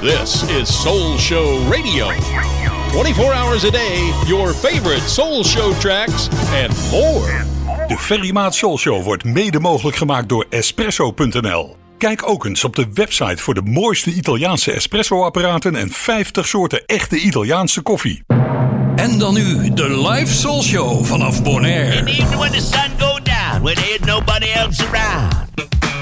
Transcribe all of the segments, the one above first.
This is Soul Show Radio. 24 hours a day, your favorite Soul Show tracks and more. De Ferry Maat Soul Show wordt mede mogelijk gemaakt door Espresso.nl. Kijk ook eens op de website voor de mooiste Italiaanse espresso-apparaten en 50 soorten echte Italiaanse koffie. En dan nu de live Soul Show vanaf Bonaire. In the evening when the sun go down, when there ain't nobody else around.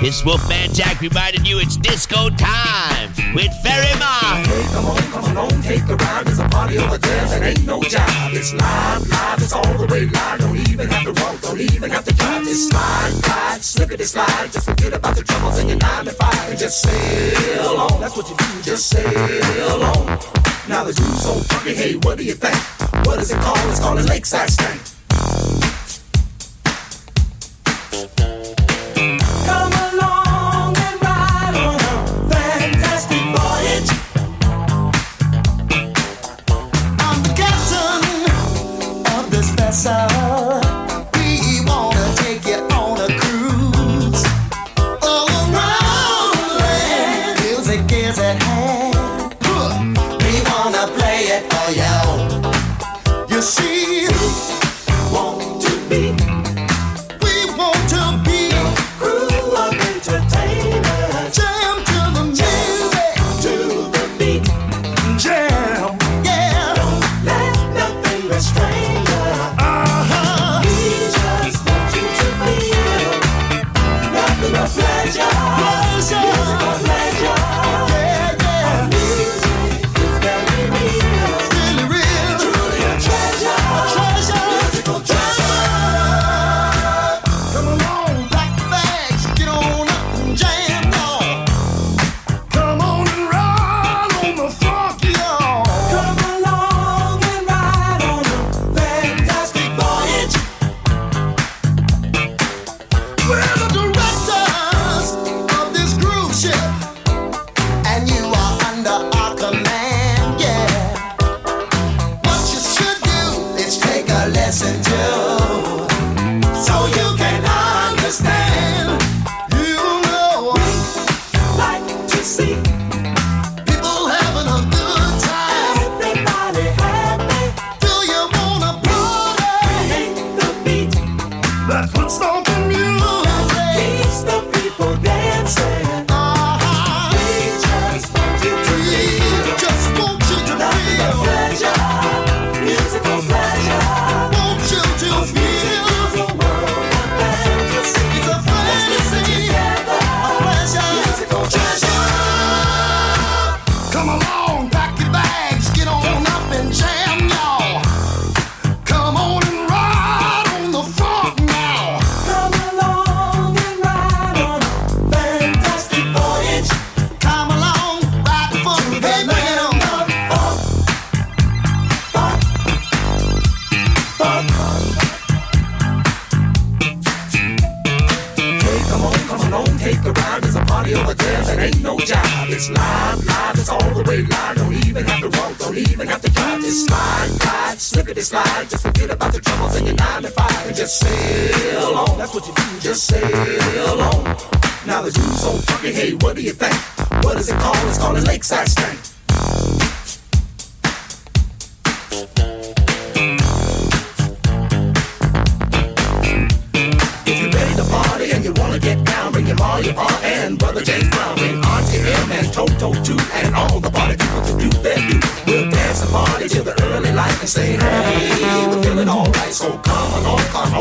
It's Wolfman Jack reminding you it's disco time with Ferry Mom. Hey, come on, come on, take a ride. There's a party over there that ain't no job. It's live, live, it's all the way live. Don't even have to walk, don't even have to drive. Just slide, slide, slippity slide. Just forget about the troubles in your nine to five and just sail on. That's what you do, just sail on. Now the dude's so funky, hey, what do you think? What is it called? It's called a lakeside stank.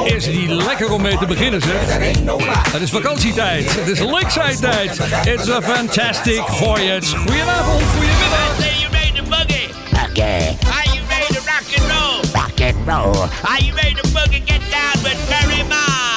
Is die lekker om mee te beginnen, zeg. Het is vakantietijd. Het is lakeside tijd. It's a fantastic voyage. Goedenavond, goedemiddag. You ready to boogie? Okay, Are you ready to rock and roll? rock and roll. Are you ready to boogie? Get down with Ferry Mott.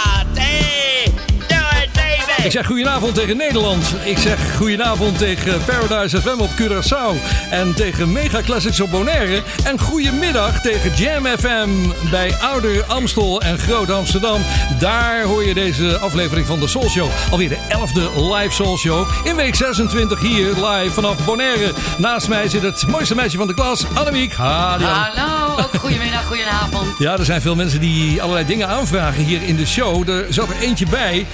Ik zeg goedenavond tegen Nederland. Ik zeg goedenavond tegen Paradise FM op Curaçao. En tegen Mega Classics op Bonaire. En goedemiddag tegen Jam FM bij Ouder Amstel en Groot Amsterdam. Daar hoor je deze aflevering van de Soul Show. Alweer de 11e live Soul Show. In week 26 hier live vanaf Bonaire. Naast mij zit het mooiste meisje van de klas, Annemiek. Hallo. Hallo, ook goedemiddag, goedenavond. Ja, er zijn veel mensen die allerlei dingen aanvragen hier in de show. Er zat er eentje bij.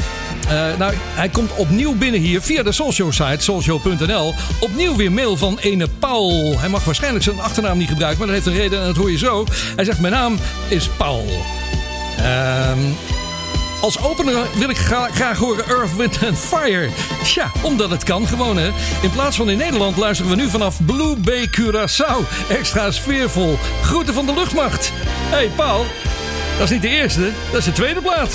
Eh, nou, hij komt opnieuw binnen hier via de Soulshow site, soulshow.nl. Opnieuw weer mail van ene Paul. Hij mag waarschijnlijk zijn achternaam niet gebruiken, maar dat heeft een reden en dat hoor je zo. Hij zegt, mijn naam is Paul. Ehm... Als opener wil ik gra graag horen Earth, Wind and Fire. Tja, omdat het kan gewoon hè. In plaats van in Nederland luisteren we nu vanaf Blue Bay Curaçao. Extra sfeervol. Groeten van de luchtmacht. Hey, Paul, dat is niet de eerste, dat is de tweede plaats.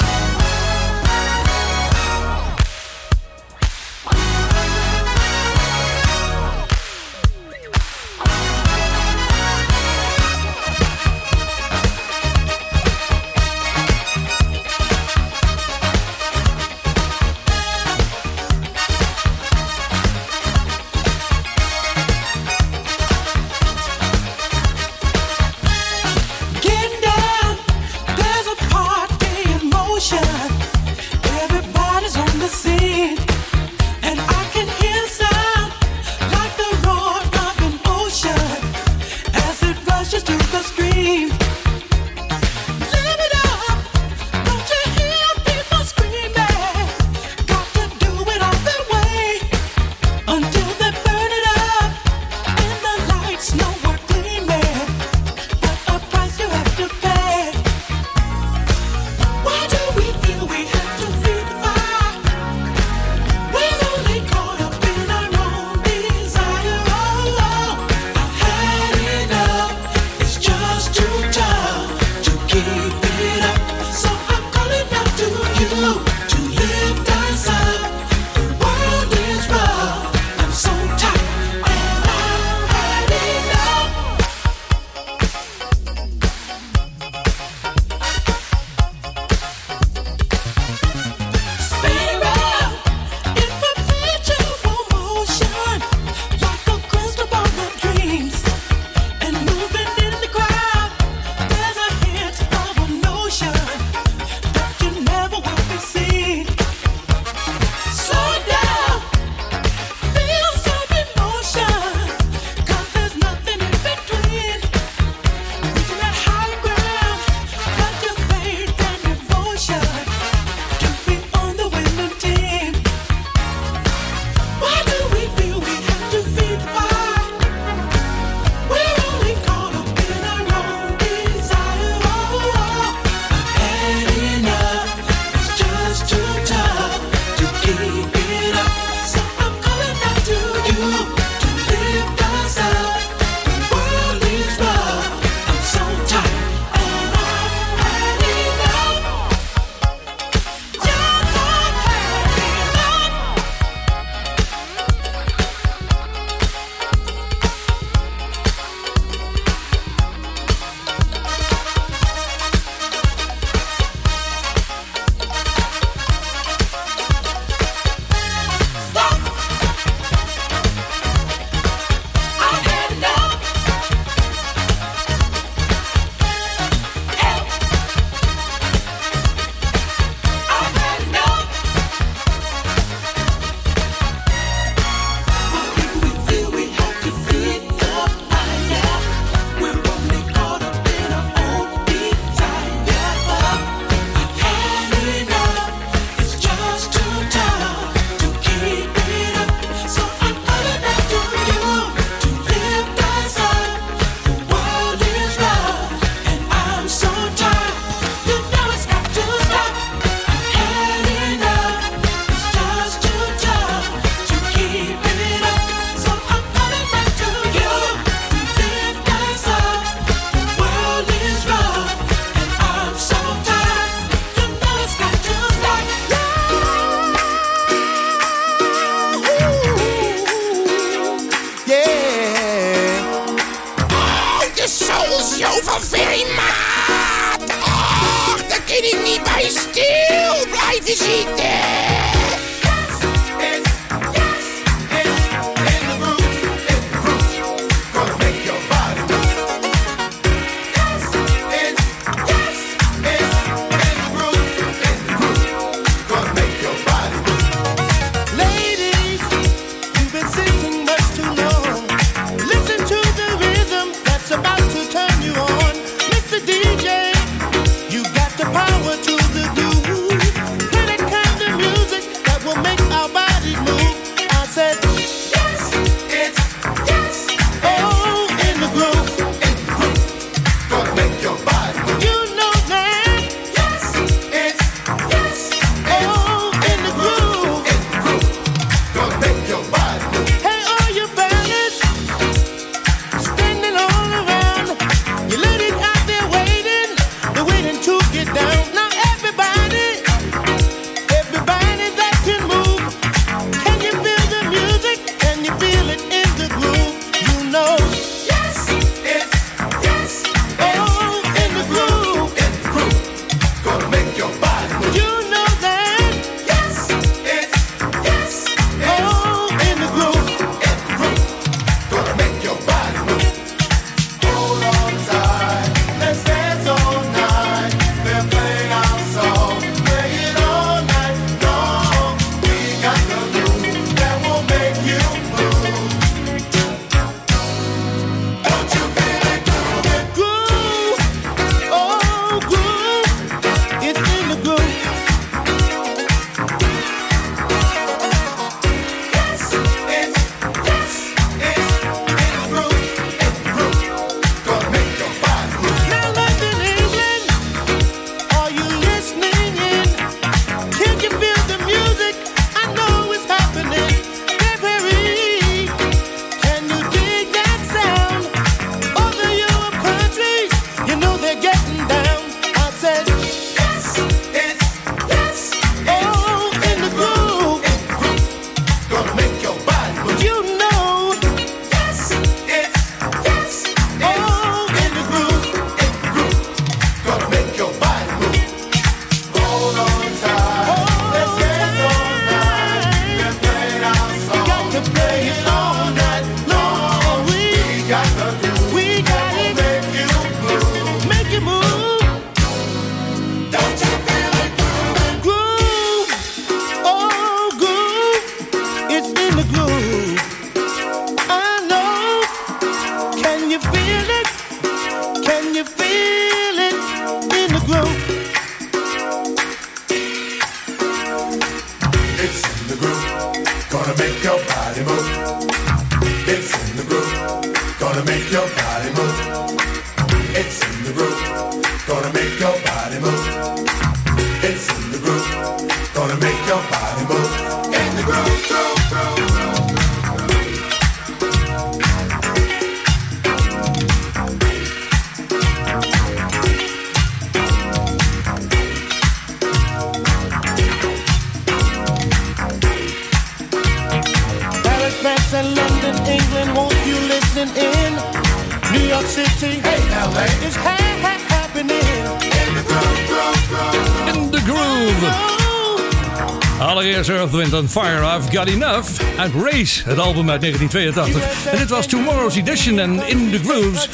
Got Enough. Uit Race, het album uit 1982. En dit was Tomorrow's Edition en In the Grooves.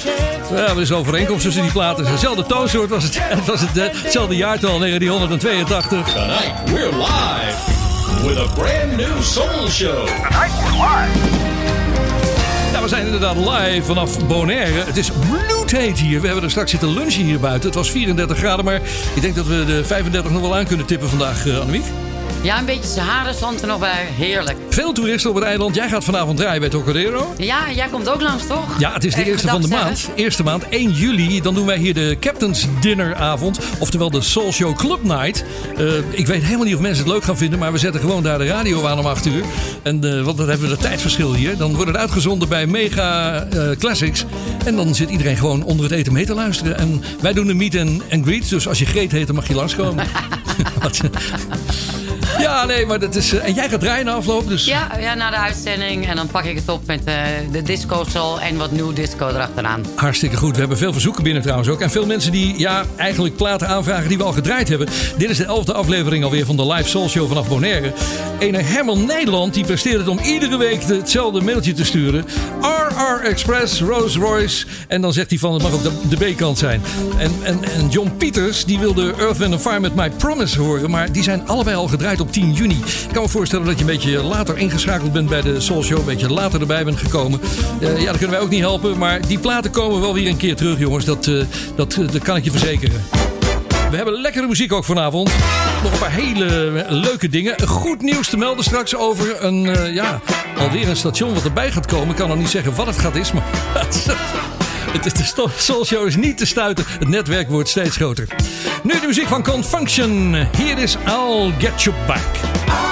Ja, er is overeenkomst tussen die platen. Hetzelfde toonsoort was het. Het was het, eh, hetzelfde jaartal, 1982. Tonight, we're live with a brand new soul show. Ja, we zijn inderdaad live vanaf Bonaire. Het is bloedheet hier. We hebben er straks zitten lunchen hier buiten. Het was 34 graden, maar ik denk dat we de 35 nog wel aan kunnen tippen vandaag, uh, Annemiek. Ja, een beetje Sahara stond er nog bij. Heerlijk. Veel toeristen op het eiland. Jij gaat vanavond draaien bij Tocadero. Ja, jij komt ook langs, toch? Ja, het is de Even eerste van de maand. Eerste maand, 1 juli. Dan doen wij hier de Captain's Dinneravond. Oftewel de Soul Show Club Night. Eh, ik weet helemaal niet of mensen het leuk gaan vinden. Maar we zetten gewoon daar de radio aan om 8 uur. En, eh, want dan hebben we het tijdverschil hier. Dan wordt het uitgezonden bij Mega eh, Classics. En dan zit iedereen gewoon onder het eten mee te luisteren. En wij doen een meet and, and greet. Dus als je Greet heet, dan mag je langskomen. Ja, nee, maar dat is... eh, en jij gaat draaien na afloop. Dus Ja, ja, na de uitzending. En dan pak ik het op met eh, de disco soul en wat nieuw disco erachteraan. Hartstikke goed. We hebben veel verzoeken binnen trouwens ook. En veel mensen die ja, eigenlijk platen aanvragen die we al gedraaid hebben. Dit is de elfde aflevering alweer van de Live Soul Show vanaf Bonaire. Ene Herman Nederland die presteert het om iedere week de- hetzelfde mailtje te sturen. Express, Rolls Royce. En dan zegt hij van het mag ook de, B-kant zijn. En, en, en John Peters die wilde Earth, Wind Fire met My Promise horen. Maar die zijn allebei al gedraaid op 10 juni. Ik kan me voorstellen dat je een beetje later ingeschakeld bent bij de Soul Show. Een beetje later erbij bent gekomen. Eh, ja, dat kunnen wij ook niet helpen. Maar die platen komen wel weer een keer terug, jongens. Dat, eh, dat, eh, dat kan ik je verzekeren. We hebben lekkere muziek ook vanavond. Nog een paar hele leuke dingen. Goed nieuws te melden straks over een, ja, alweer een station wat erbij gaat komen. Ik kan nog niet zeggen wat het gaat is, maar... Het is Show is niet te stuiten. Het netwerk wordt steeds groter. Nu de muziek van Confunction. Hier is I'll Get You Back.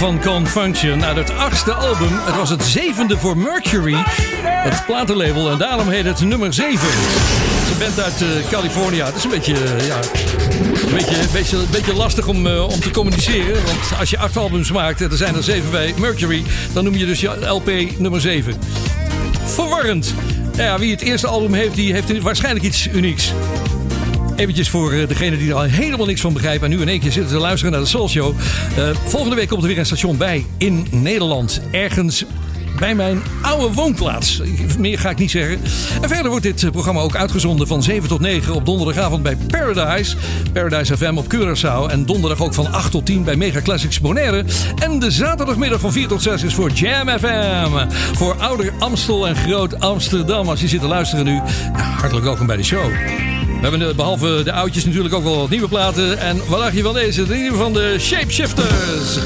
Van Confunction uit het achtste album. Het was het zevende voor Mercury, het platenlabel, en daarom heet het nummer 7. Ze bent uit uh, Californië. Het is een beetje, uh, ja, een beetje, beetje, beetje lastig om, uh, om te communiceren. Want als je acht albums maakt en er zijn er zeven bij Mercury, dan noem je dus je LP nummer 7. Verwarrend. Ja, wie het eerste album heeft, die heeft waarschijnlijk iets unieks. Eventjes voor uh, degene die er al helemaal niks van begrijpen... en nu in één keer zitten te luisteren naar de Soul Show. Uh, volgende week komt er weer een station bij in Nederland. Ergens bij mijn oude woonplaats. Meer ga ik niet zeggen. En verder wordt dit programma ook uitgezonden van 7 tot 9 op donderdagavond bij Paradise. Paradise FM op Curaçao. En donderdag ook van 8 tot 10 bij Mega Classics Bonaire. En de zaterdagmiddag van 4 tot 6 is voor Jam FM. Voor ouder Amstel en Groot Amsterdam. Als je zit te luisteren nu, hartelijk welkom bij de show. We hebben behalve de oudjes natuurlijk ook wel wat nieuwe platen. En wat dacht je van deze? De nieuwe van de Shapeshifters.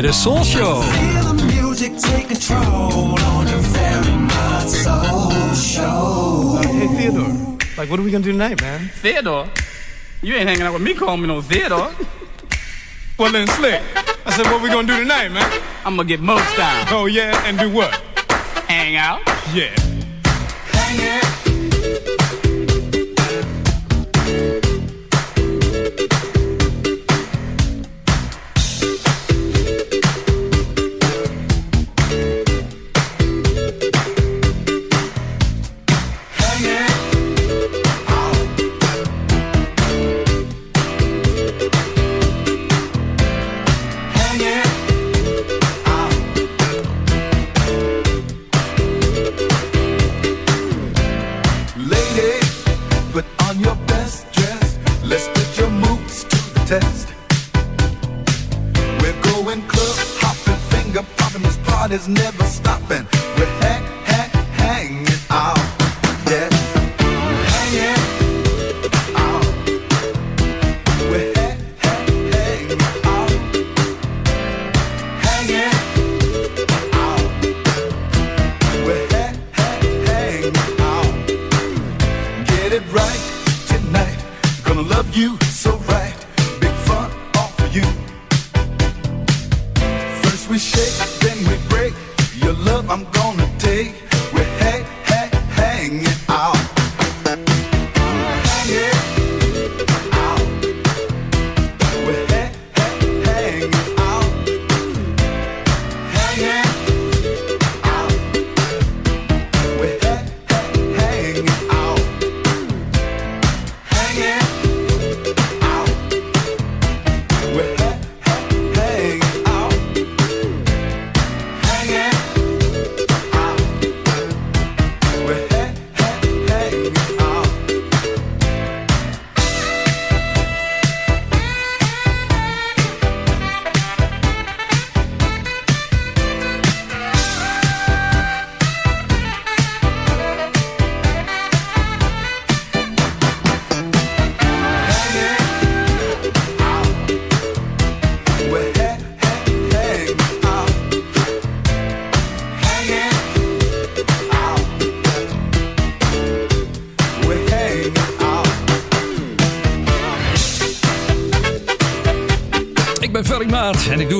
Bij de Soul Show. Feel the music take control on the very much soul show. Hey Theodore, like what are we gonna do tonight, man? Theodore? You ain't hanging out with me calling me no Theodore. Well then, Slick. I said, what we gonna do tonight, man? I'm gonna get most down. Oh yeah, and do what? Hang out. Yeah.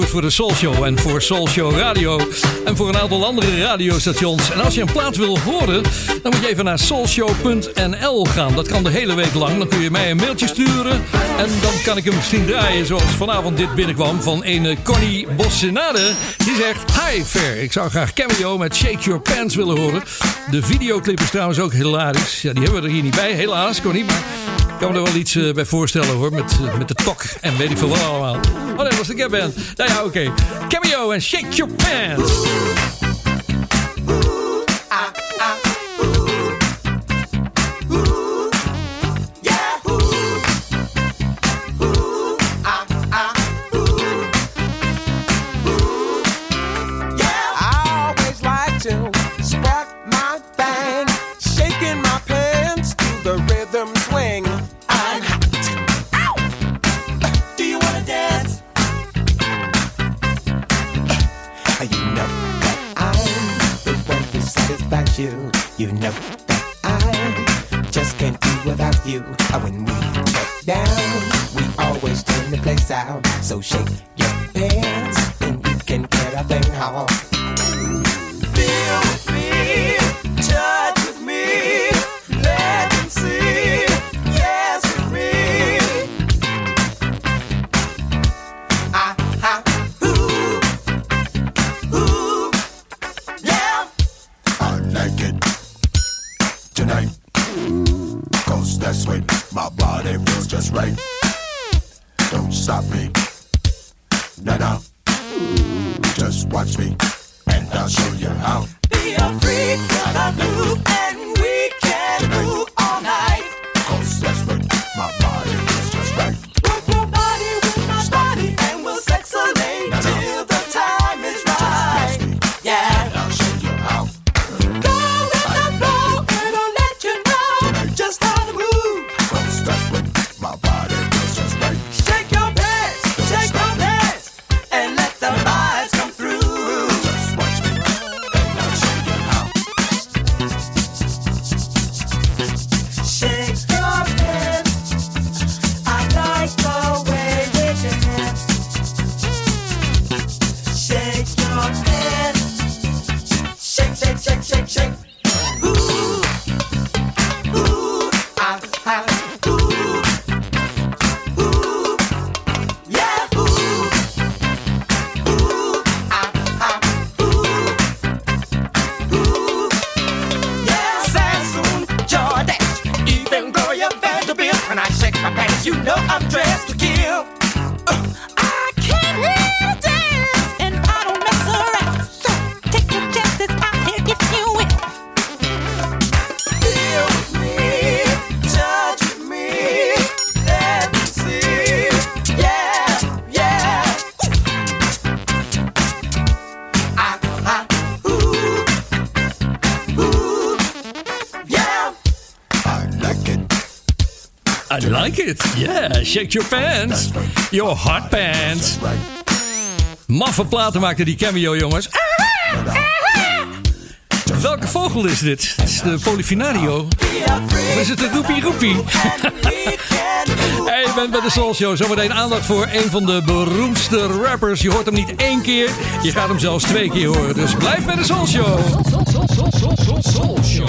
voor de Soul Show en voor Soul Show Radio en voor een aantal andere radiostations. En als je een plaat wil horen, dan moet je even naar soulshow.nl gaan. Dat kan de hele week lang. Dan kun je mij een mailtje sturen en dan kan ik hem misschien draaien zoals vanavond dit binnenkwam van een Connie Bossenade. Die zegt, hi Fer, ik zou graag cameo met Shake Your Pants willen horen. De videoclip is trouwens ook hilarisch. Ja, die hebben we er hier niet bij, helaas Connie, maar... Ik kan me er wel iets eh, bij voorstellen hoor. Met, eh, met de tok en weet ik veel wat allemaal. Oh nee, dat was de Gap Band. Nou ja, oké. Okay. Cameo en Shake Your Pants. Ah. down. So shake Shake your pants. Your hot pants. Maffe platen maakte die cameo, jongens. Welke vogel is dit? Het is de Polifinario. Of is het de Roepie Roepie? Hey, je bent bij de Soul Show. Zometeen aandacht voor een van de beroemdste rappers. Je hoort hem niet één keer, je gaat hem zelfs twee keer horen. Dus blijf bij de Soul Show. Soul Show.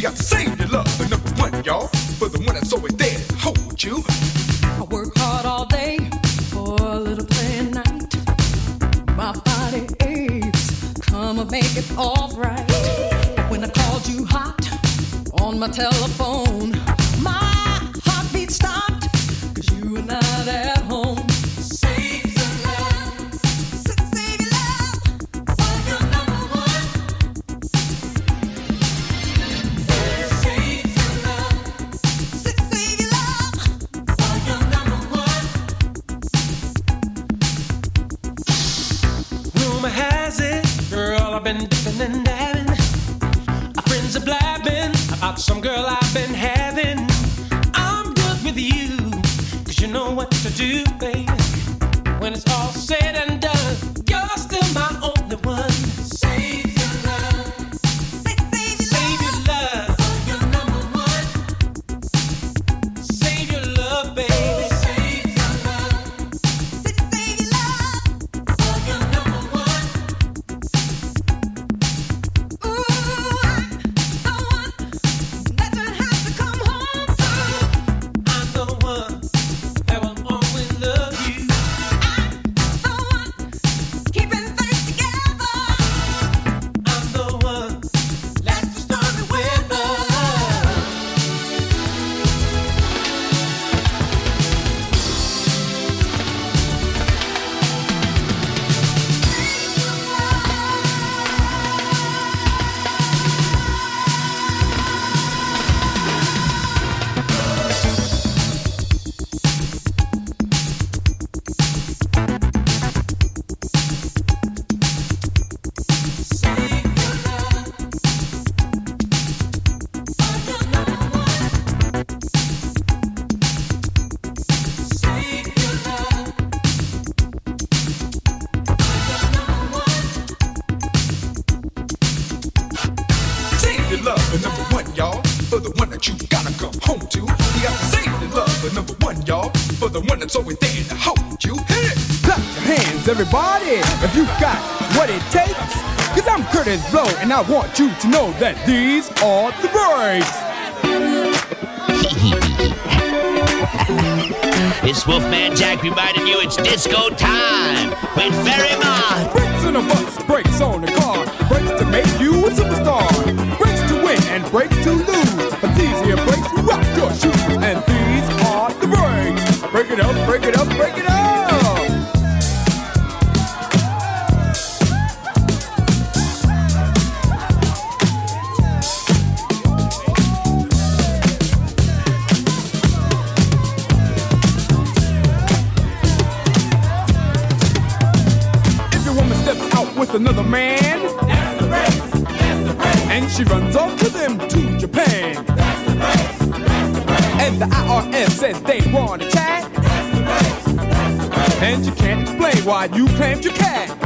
To. You gotta save For the one that's always there to hold you. Hit it! Clap your hands, everybody, if you've got what it takes. Cause I'm Curtis Blow, and I want you to know that these are the breaks. It's Wolfman Jack reminding you it's disco time with Ferry Mott. Brakes on a bus, brakes on a car, brakes to make you a superstar. Brakes to win and brakes to lose. why you claimed your cat.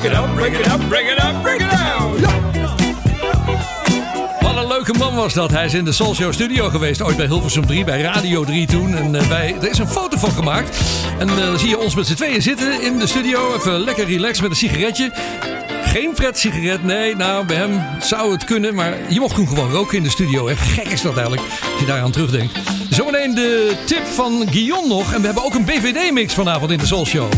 break it up, break it up, break it up, break it down. Wat een leuke man was dat. Hij is in de Soul Show Studio geweest. Ooit bij Hilversum 3, bij Radio 3 toen. En eh, er is een foto van gemaakt. En eh, dan zie je ons met z'n tweeën zitten in de studio. Even lekker relaxed met een sigaretje geen sigaret, Nee, nou, bij hem zou het kunnen. Maar je mocht toen gewoon roken in de studio. Hè. Gek is dat eigenlijk, als je daaraan terugdenkt. Zometeen de tip van Guillaume nog. En we hebben ook een BVD-mix vanavond in de Soul Show.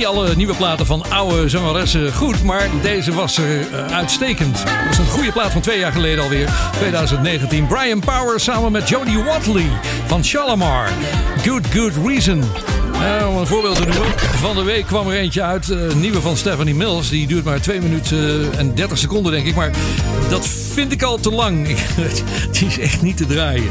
Niet alle nieuwe platen van oude zangeressen goed, maar deze was er eh, uitstekend. Dat was een goede plaat van twee jaar geleden alweer, 2019. Brian Power samen met Jodie Watley van Shalimar. Good Good Reason. Eh, om een voorbeeld te noemen. Van de week kwam er eentje uit. eh, Een nieuwe van Stephanie Mills. Die duurt maar 2 minuten eh, en 30 seconden, denk ik. Maar dat vind ik al te lang. Die is echt niet te draaien.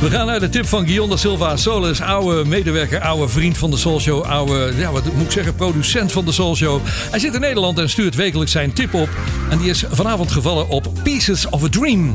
We gaan naar de tip van Guillaume da Silva Solis, oude medewerker, oude vriend van de Soul Show, oude, ja, wat moet ik zeggen, producent van de Soul Show. Hij zit in Nederland en stuurt wekelijks zijn tip op. En die is vanavond gevallen op Pieces of a Dream.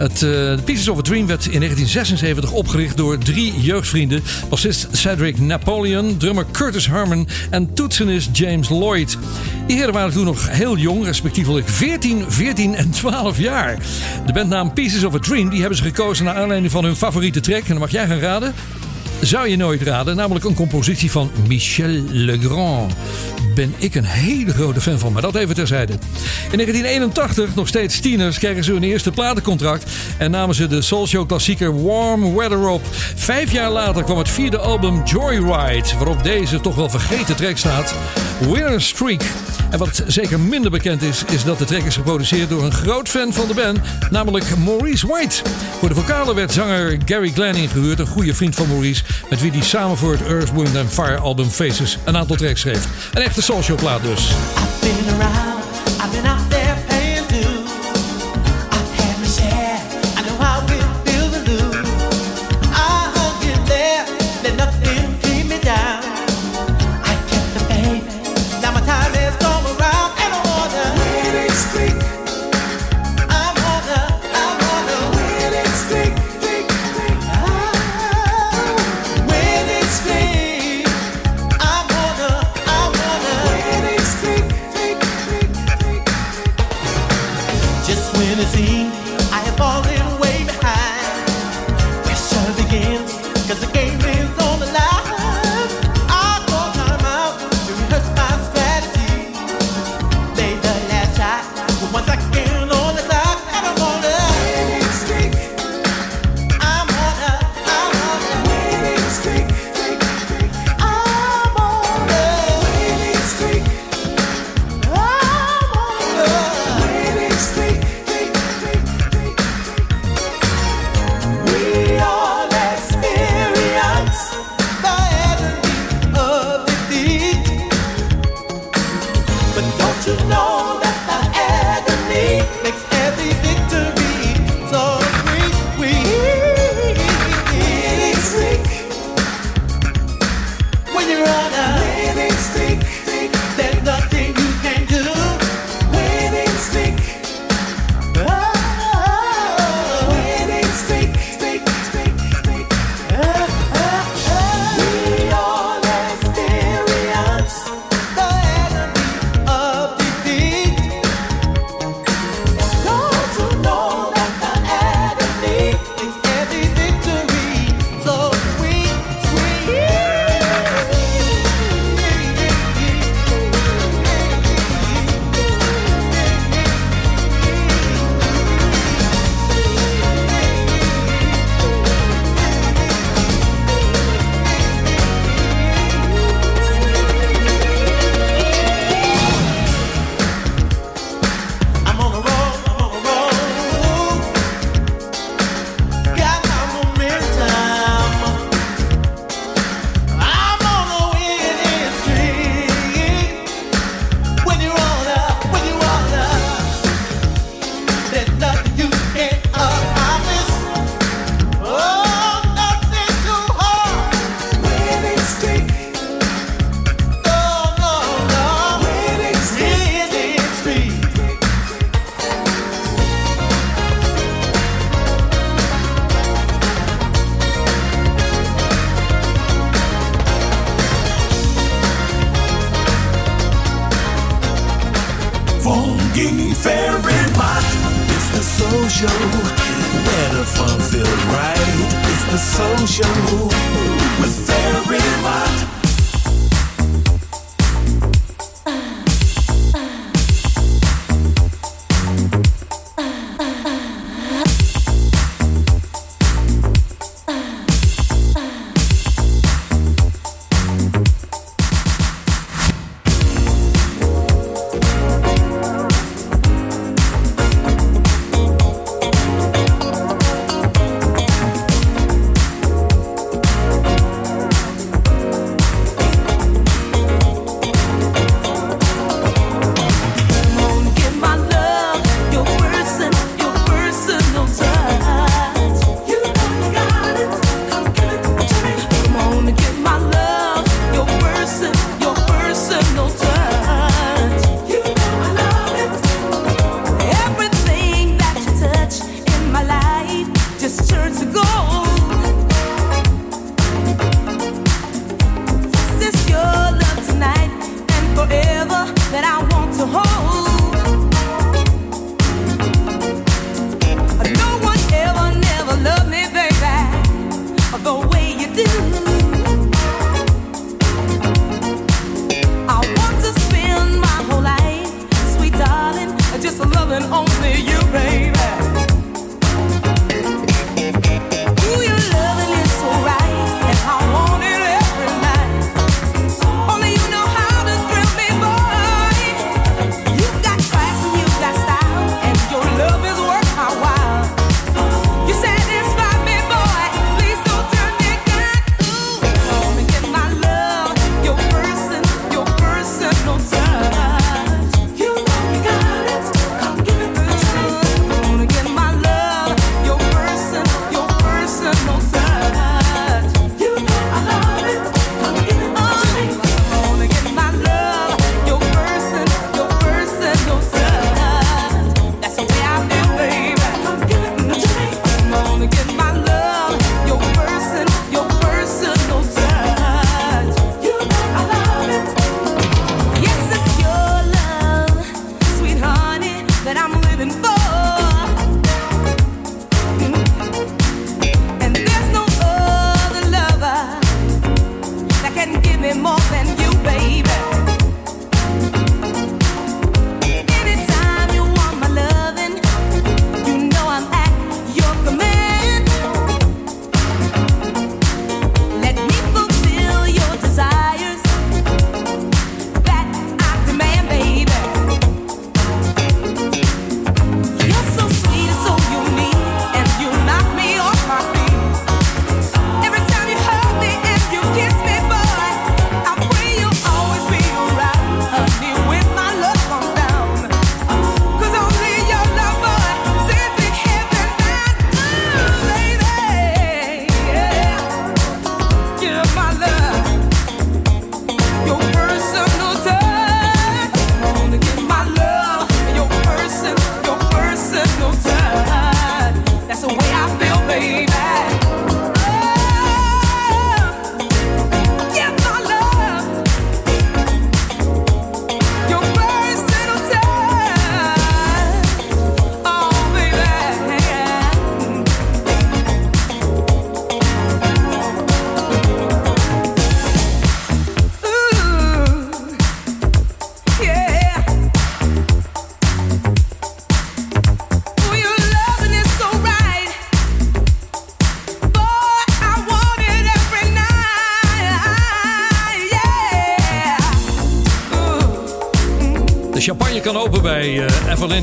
Het eh, Pieces of a Dream werd in 1976 opgericht door drie jeugdvrienden. Bassist Cedric Napoleon, drummer Curtis Harmon en toetsenist James Lloyd. Die heren waren toen nog heel jong, respectievelijk 14, 14 en 12 jaar. De bandnaam Pieces of a Dream die hebben ze gekozen naar aanleiding van hun favoriete track. En dan mag jij gaan raden. Zou je nooit raden, namelijk een compositie van Michel Legrand. Ben ik een hele grote fan van, maar dat even terzijde. In 1981, nog steeds tieners, kregen ze hun eerste platencontract en namen ze de Soul Show klassieker Warm Weather op. Vijf jaar later kwam het vierde album Joyride, waarop deze toch wel vergeten track staat, Winner Streak. En wat zeker minder bekend is, is dat de track is geproduceerd door een groot fan van de band, namelijk Maurice White. Voor de vocalen werd zanger Gary Glenn ingehuurd, een goede vriend van Maurice, met wie hij samen voor het Earth, Wind Fire album Faces een aantal tracks schreef. Een echte social plaat dus. Show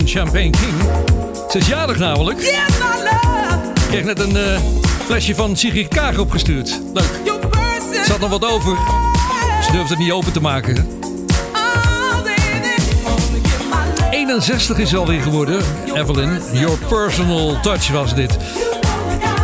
Champagne King. Ze is jarig namelijk. Ik kreeg net een eh, flesje van Sigrid Kaag opgestuurd. Leuk. Er zat nog wat over. Ze durfde het niet open te maken. 61 is alweer geworden, Evelyn. Your personal touch was dit.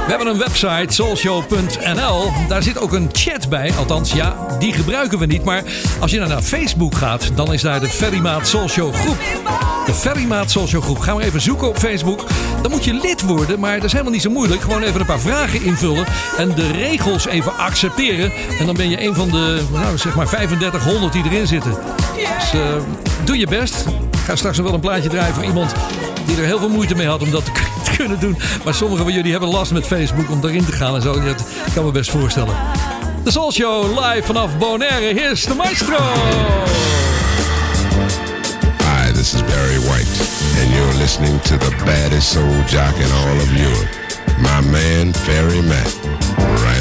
We hebben een website, soulshow.nl. Daar zit ook een chat bij. Althans, ja, die gebruiken we niet. Maar als je nou naar Facebook gaat, dan is daar de Ferrymaat Soulshow groep. De Ferrymaat Soulshow groep. Gaan we even zoeken op Facebook. Dan moet je lid worden, maar dat is helemaal niet zo moeilijk. Gewoon even een paar vragen invullen en de regels even accepteren. En dan ben je een van de, nou, zeg maar 3500 die erin zitten. Dus eh, doe je best. Ik ga straks nog wel een plaatje draaien voor iemand die er heel veel moeite mee had om dat te kunnen doen. Maar sommigen van jullie hebben last met Facebook om daarin te gaan en zo. Dat kan me best voorstellen. De Soul live vanaf Bonaire. Hier is de maestro. Hi, this is Barry White, and you're listening to the baddest soul jock in all of Europe, my man Ferry Matt. Right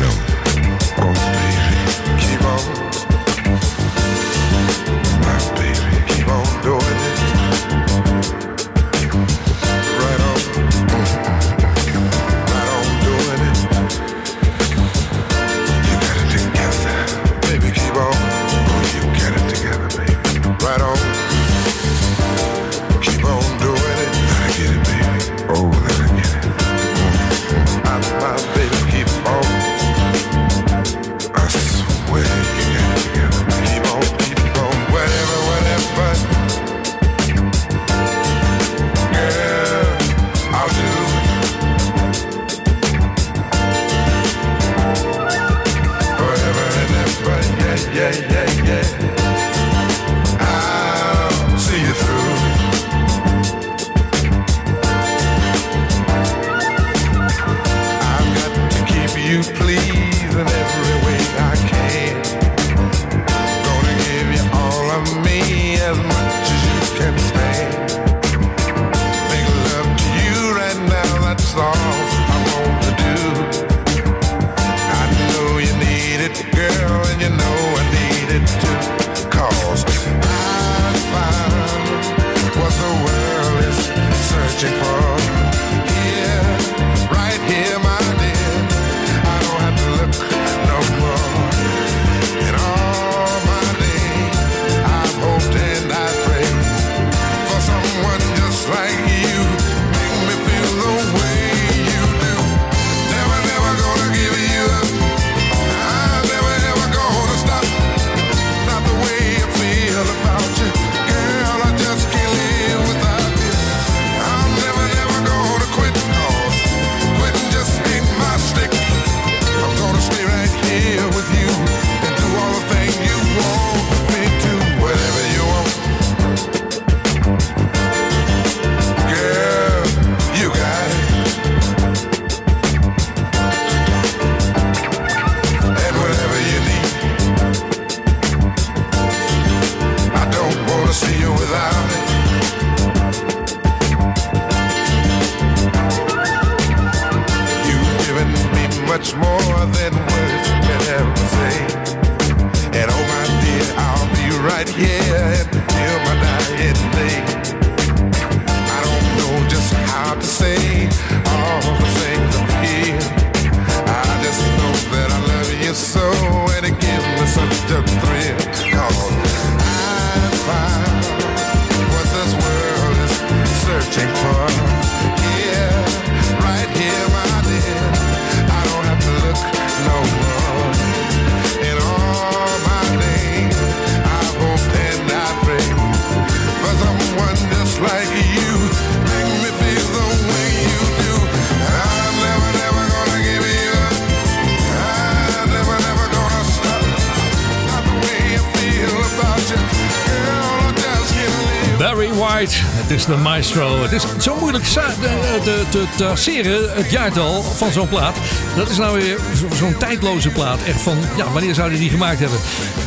de maestro. Het is zo moeilijk te, traceren, het jaartal van zo'n plaat. Dat is nou weer zo- zo'n tijdloze plaat. Echt van, ja, wanneer zou hij die gemaakt hebben?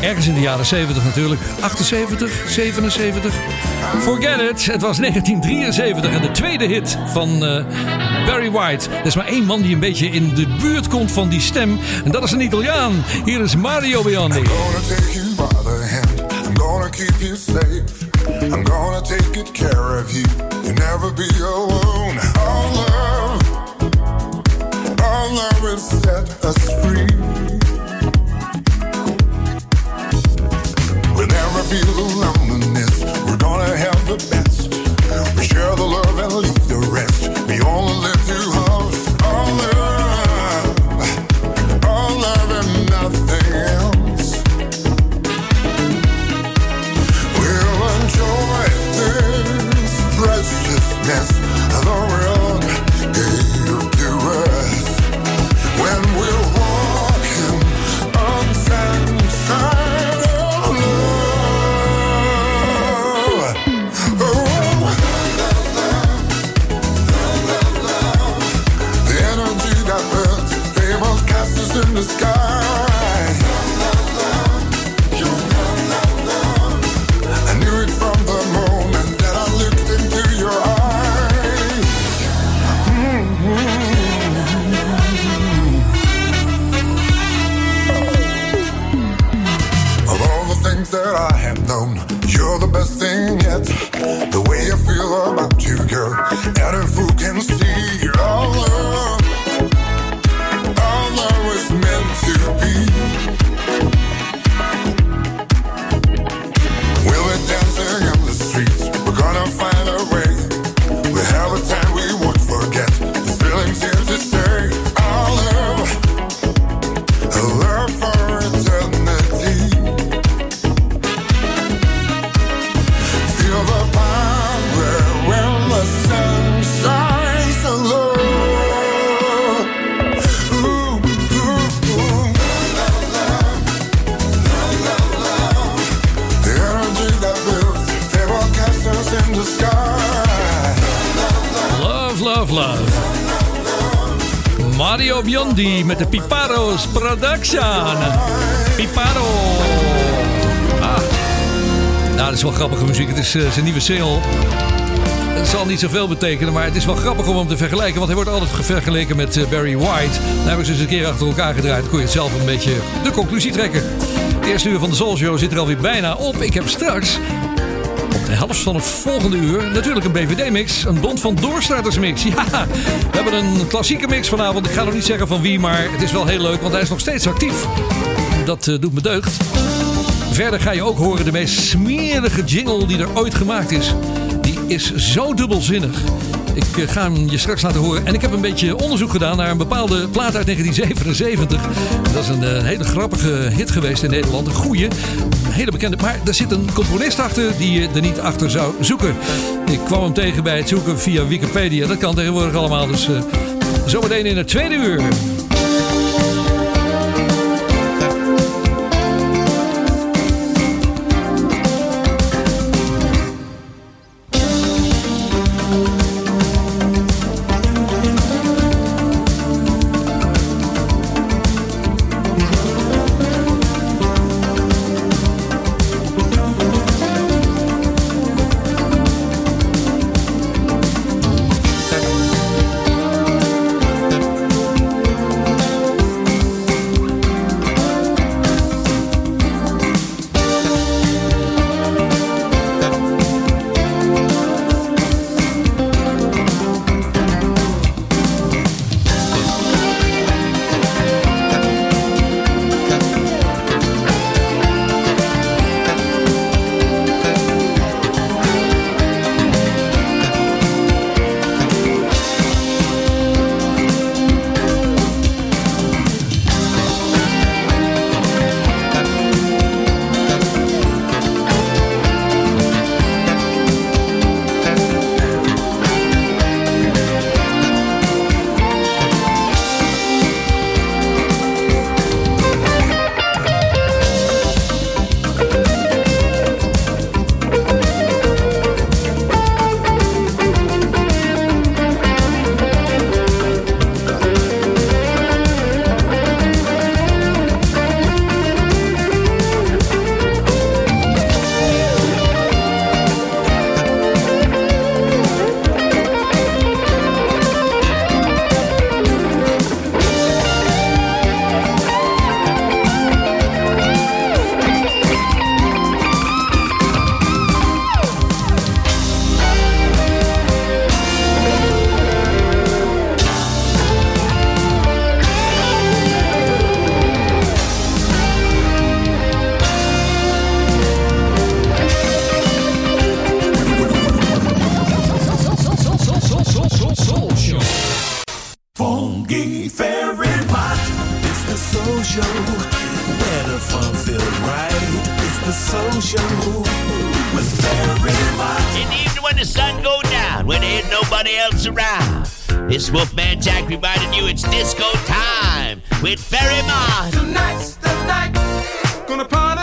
Ergens in de jaren 70 natuurlijk. 78, 77. Forget it, het was 1973 en de tweede hit van eh, Barry White. Er is maar één man die een beetje in de buurt komt van die stem. En dat is een Italiaan. Hier is Mario Biondi. gonna take you by the hand. I'm gonna keep you safe. be a woman. Mario Biondi met de Piparo's Production. Piparo. Ah. Nou, dat is wel grappige muziek. Het is eh, zijn nieuwe single. Het zal niet zoveel betekenen, maar het is wel grappig om hem te vergelijken. Want hij wordt altijd vergeleken met eh, Barry White. Daar hebben ze eens een keer achter elkaar gedraaid. Dan je zelf een beetje de conclusie trekken. Het eerste uur van de Soul Show zit er alweer bijna op. Ik heb straks de helft van het volgende uur natuurlijk een BVD-mix. Een Bond van Doorstarters mix. Ja, we hebben een klassieke mix vanavond. Ik ga nog niet zeggen van wie, maar het is wel heel leuk, want hij is nog steeds actief. Dat eh, doet me deugd. Verder ga je ook horen de meest smerige jingle die er ooit gemaakt is. Die is zo dubbelzinnig. Ik eh, ga hem je straks laten horen. En ik heb een beetje onderzoek gedaan naar een bepaalde plaat uit 1977. Dat is een eh, hele grappige hit geweest in Nederland. Een goeie, een hele bekende. Maar er zit een componist achter die je er niet achter zou zoeken. Ik kwam hem tegen bij het zoeken via Wikipedia. Dat kan tegenwoordig allemaal. Dus eh, zometeen in het tweede uur. Disco time with Ferry Mon. Tonight's the night. Gonna party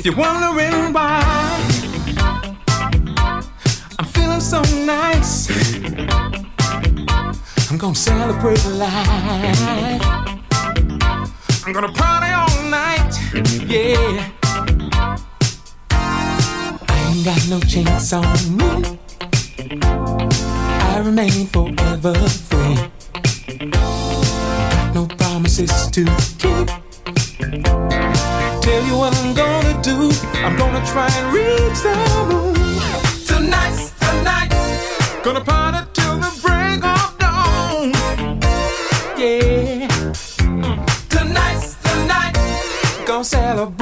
If you're wondering why I'm feeling so nice, I'm gonna celebrate life. I'm gonna party all night, yeah. I ain't got no chains on me. I remain forever free. No promises to I'm gonna try and reach the moon. Tonight's the night. Gonna party till the break of dawn. Yeah. Mm. Tonight's the night. Gonna celebrate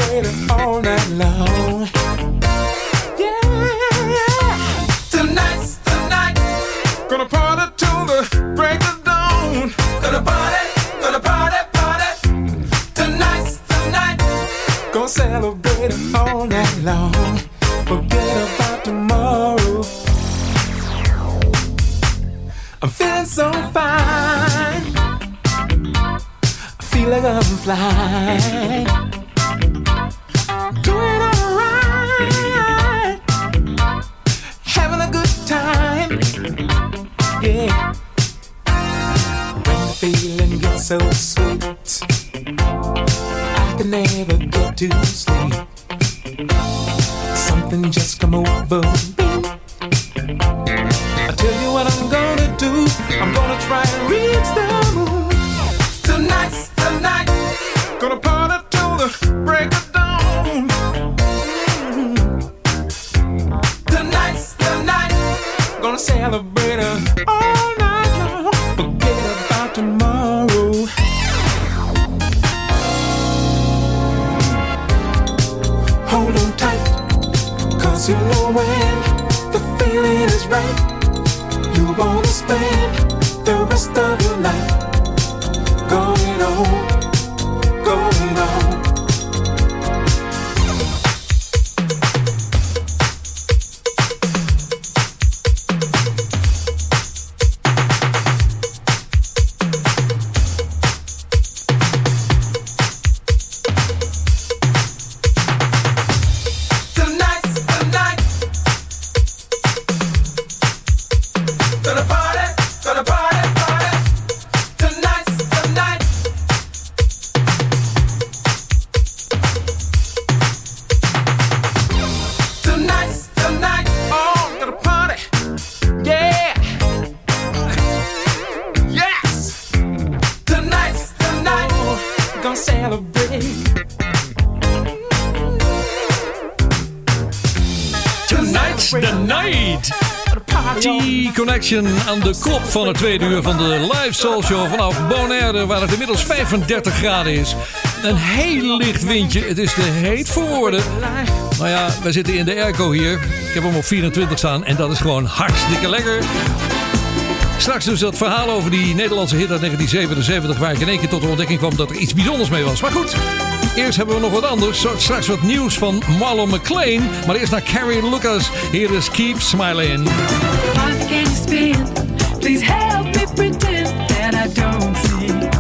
van het tweede uur van de live soul show vanaf Bonaire, waar het inmiddels 35 graden is. Een heel licht windje. Het is te heet voor woorden. Nou ja, wij zitten in de airco hier. Ik heb hem op 24 staan en dat is gewoon hartstikke lekker. Straks dus dat verhaal over die Nederlandse hit uit 1977... waar ik in één keer tot de ontdekking kwam dat er iets bijzonders mee was. Maar goed, eerst hebben we nog wat anders. Straks wat nieuws van Marlon McLean. Maar eerst naar Carrie Lucas. Hier is Keep Smiling. Please help me pretend that I don't see.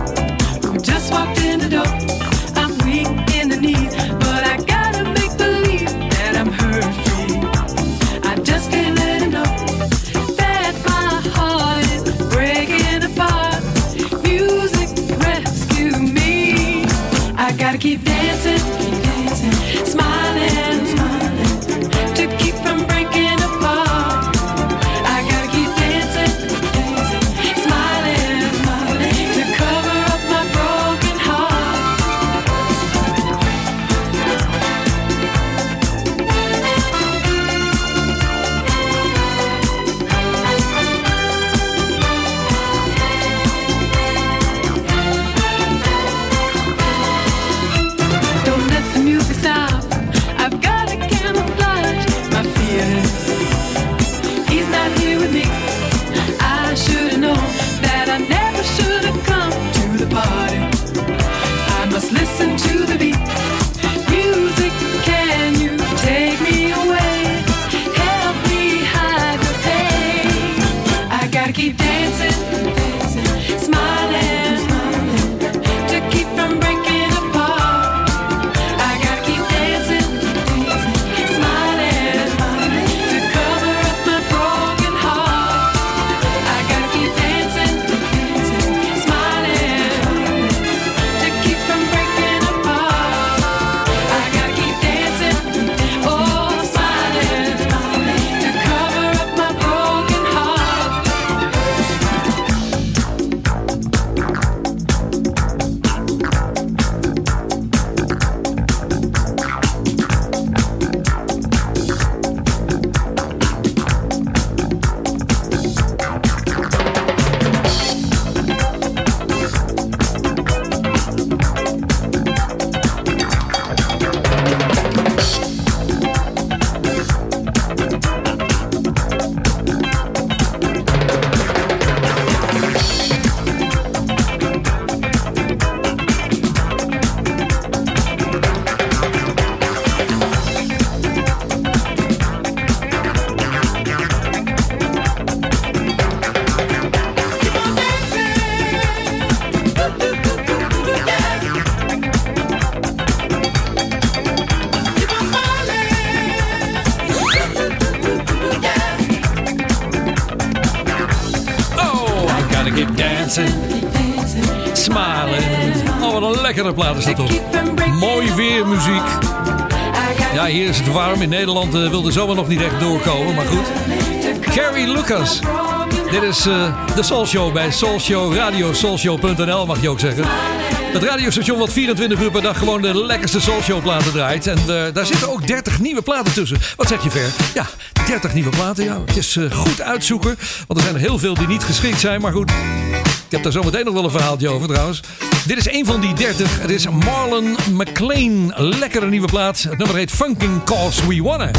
Toch. Mooi weer muziek. Ja, hier is het warm. In Nederland eh, wil de zomer nog niet echt doorkomen, maar goed. Carrie Lucas. Dit is eh, de Soul Show bij Soul Show Radio, soulshow.nl mag je ook zeggen. Het radiostation wat 24 uur per dag gewoon de lekkerste Soul Show platen draait. En eh, daar zitten ook 30 nieuwe platen tussen. Wat zeg je Ver? Ja, 30 nieuwe platen. Ja, het is goed uitzoeken. Want er zijn er heel veel die niet geschikt zijn. Maar goed, ik heb daar zometeen nog wel een verhaaltje over trouwens. Dit is een van die 30. Het is Marlon McLean. Lekkere nieuwe plaat. Het nummer heet Funking Cause We Wanna.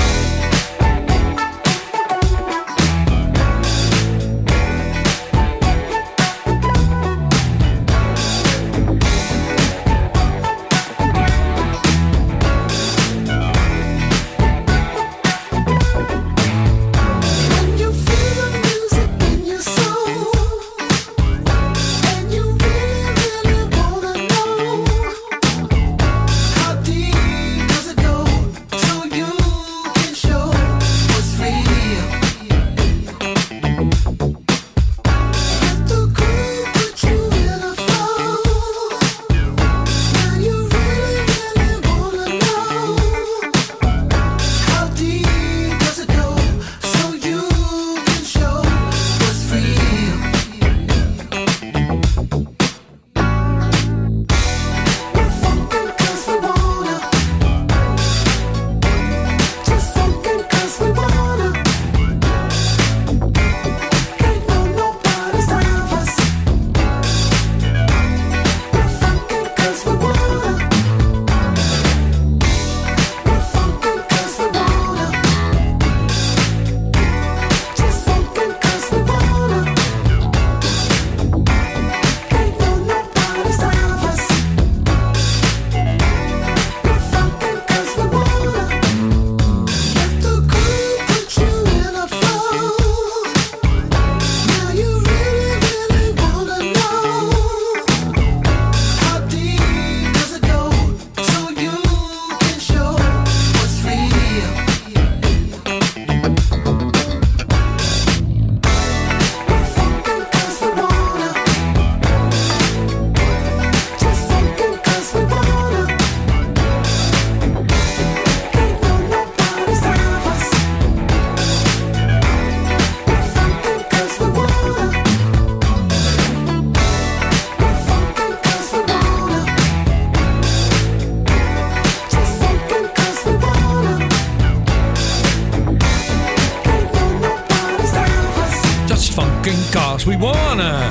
We wanna.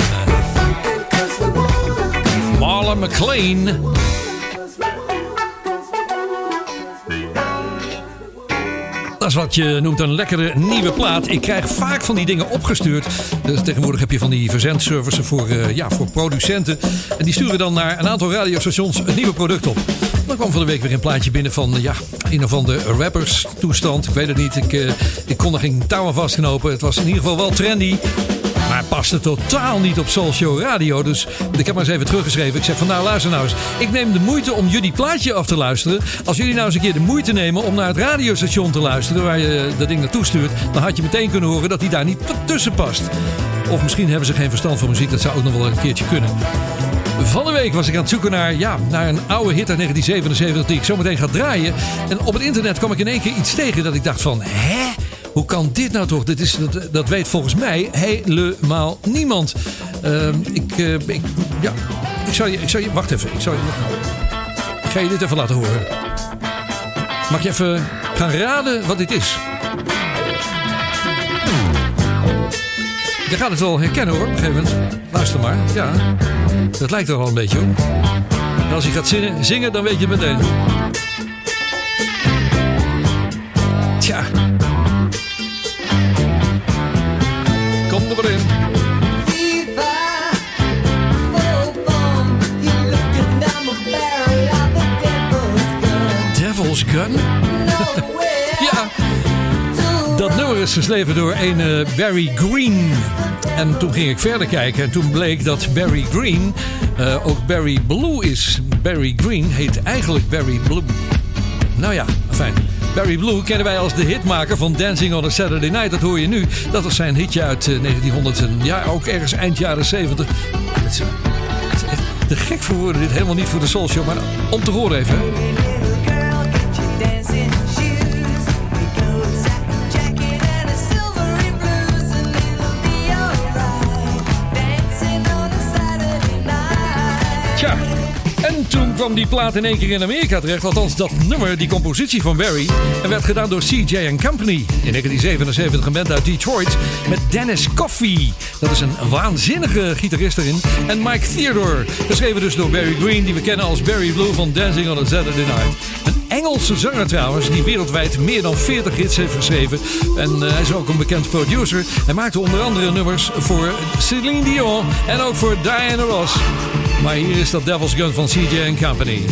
Marlon McLean. Dat is wat je noemt een lekkere nieuwe plaat. Ik krijg vaak van die dingen opgestuurd. Dus tegenwoordig heb je van die verzendservices voor, eh, ja, voor producenten. En die sturen dan naar een aantal radiostations een nieuwe product op. Dan kwam van de week weer een plaatje binnen van ja, een of andere rappers toestand. Ik weet het niet. Ik, eh, ik kon er geen touw aan vastknopen. Het was in ieder geval wel trendy. Paste totaal niet op Soul Show Radio. Dus ik heb maar eens even teruggeschreven. Ik zeg van nou luister nou eens. Ik neem de moeite om jullie plaatje af te luisteren. Als jullie nou eens een keer de moeite nemen om naar het radiostation te luisteren. Waar je dat ding naartoe stuurt. Dan had je meteen kunnen horen dat hij daar niet tussen past. Of misschien hebben ze geen verstand van muziek. Dat zou ook nog wel een keertje kunnen. Van de week was ik aan het zoeken naar, ja, naar een oude hit uit 1977 die ik zometeen ga draaien. En op het internet kwam ik in één keer iets tegen dat ik dacht van, hè? Hoe kan dit nou toch? Dit is, dat, dat weet volgens mij helemaal niemand. Ehm, ik, eh, ik, ja, ik zou je, ik zou je, wacht even. Ik, je, ga je dit even laten horen. Mag je even gaan raden wat dit is? Je gaat het wel herkennen hoor, op een gegeven moment. Luister maar, ja. Dat lijkt er wel een beetje op. En als hij gaat zingen, zingen, dan weet je het meteen. Tja. Kom er maar in. Devil's Gun? ja. Dat nummer is geschreven door een eh, Barry Green. En toen ging ik verder kijken en toen bleek dat Barry Green eh, ook Barry Blue is. Barry Green heet eigenlijk Barry Blue. Nou ja, fijn. Barry Blue kennen wij als de hitmaker van Dancing on a Saturday Night. Dat hoor je nu. Dat was zijn hitje uit eh, 1900 en ja, ook ergens eind jaren 70. het is, echt gek voor woorden. Dit helemaal niet voor de Soul Show, maar om te horen even. Toen kwam die plaat in één keer in Amerika terecht. Althans, dat nummer, die compositie van Barry. En werd gedaan door CJ Company. In 1977 een band uit Detroit. Met Dennis Coffey. Dat is een waanzinnige gitarist erin. En Mike Theodore. Geschreven dus door Barry Green. Die we kennen als Barry Blue van Dancing on a Saturday Night. Een Engelse zanger trouwens. Die wereldwijd meer dan 40 hits heeft geschreven. En eh, hij is ook een bekend producer. Hij maakte onder andere nummers voor Celine Dion. En ook voor Diana Ross. Maar hier is dat Devil's Gun van CJ Company.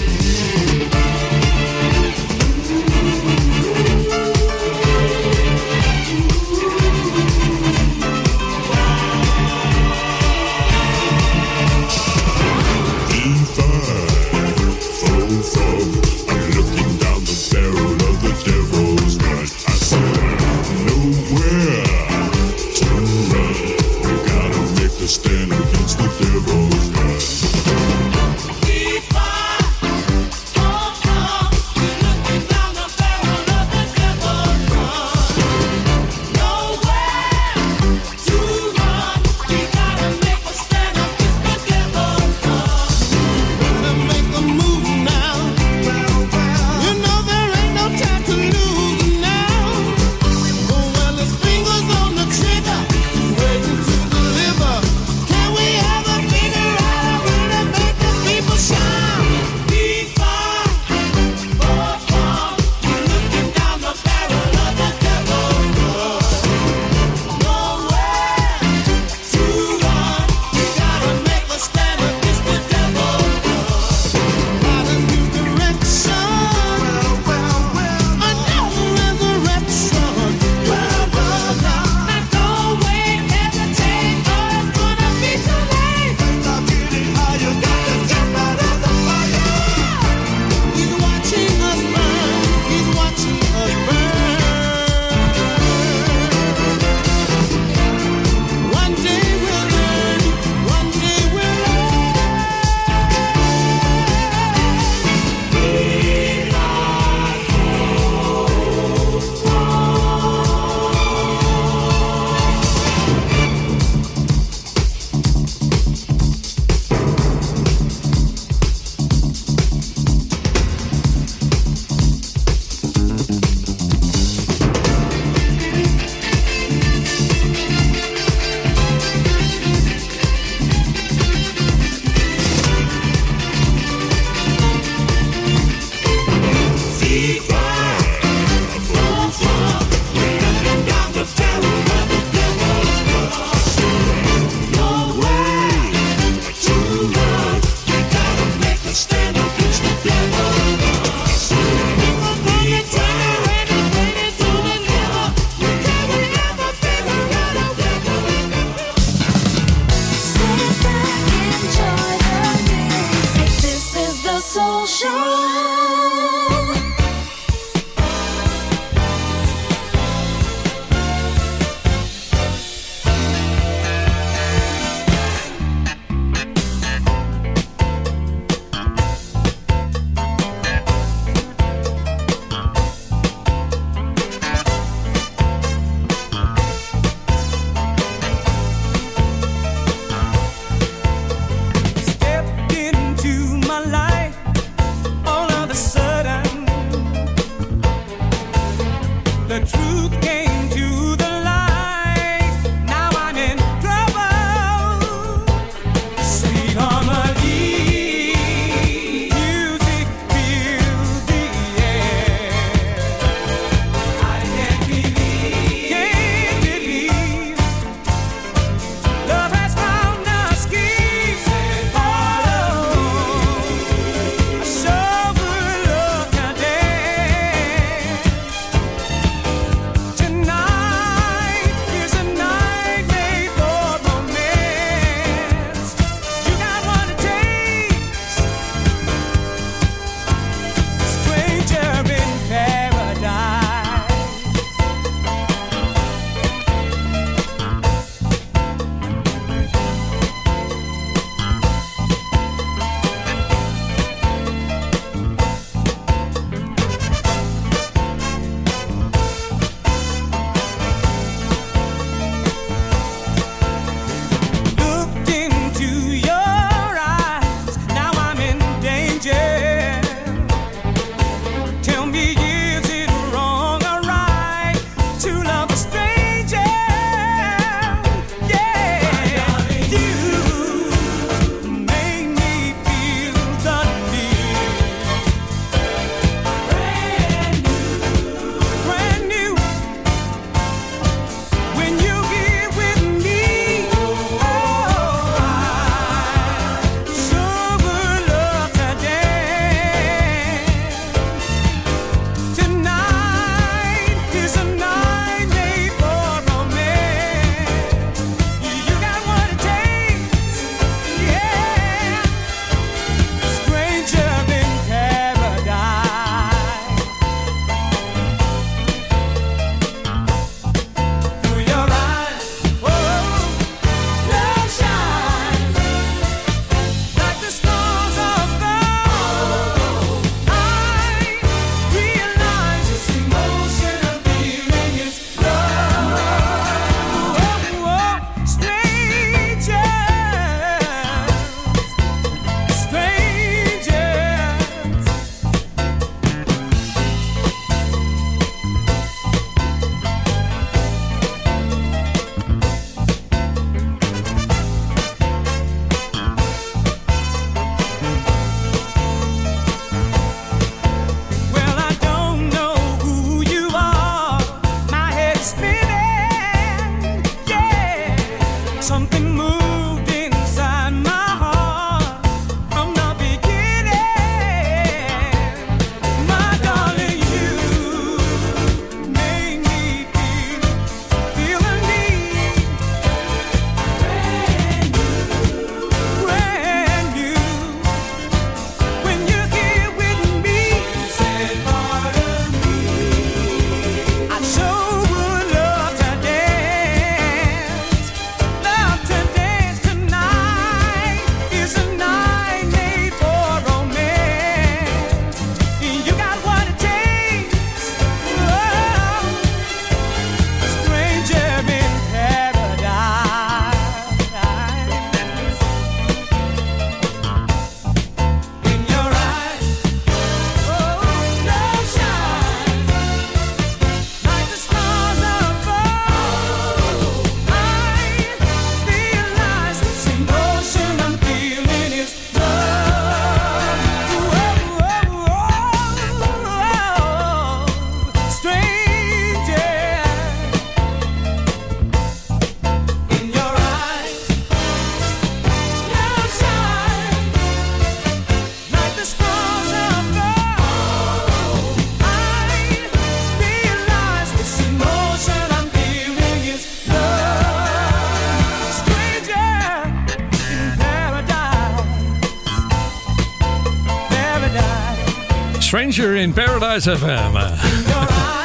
In Paradise FM.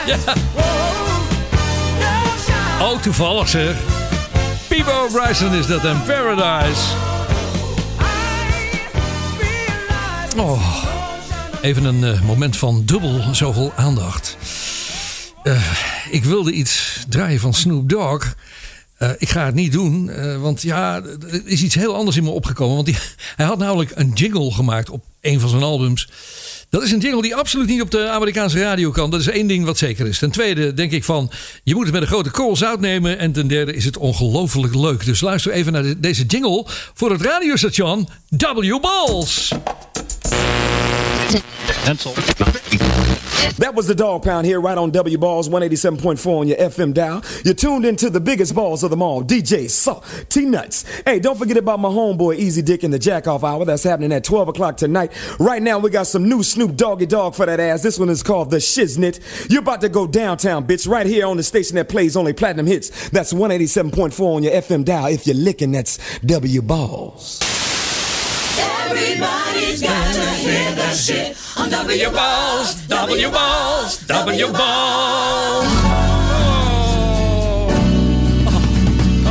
ja. Oh, toevallig zeg. Peebo Bryson is dat en Paradise. Oh, even een eh, moment van dubbel zoveel aandacht. Eh, ik wilde iets draaien van Snoop Dogg. Eh, ik ga het niet doen, want ja, er is iets heel anders in me opgekomen. Want hij had namelijk een jingle gemaakt op een van zijn albums. Dat is een jingle die absoluut niet op de Amerikaanse radio kan. Dat is één ding wat zeker is. Ten tweede denk ik van, je moet het met een grote korrel zout nemen. En ten derde is het ongelooflijk leuk. Dus luister even naar de- deze jingle voor het radiostation W Balls. That was the Dog Pound here, right on W Balls 187.4 on your FM dial. You're tuned into the biggest balls of them all, DJ Saw T Nuts. Hey, don't forget about my homeboy Easy Dick in the Jack Off Hour. That's happening at 12 o'clock tonight. Right now, we got some new Snoop Doggy Dog for that ass. This one is called The Shiznit. You're about to go downtown, bitch, right here on the station that plays only platinum hits. That's 187.4 on your FM dial. If you're licking, that's W Balls. Everybody's got hear that shit on W Balls, W Balls, W Balls.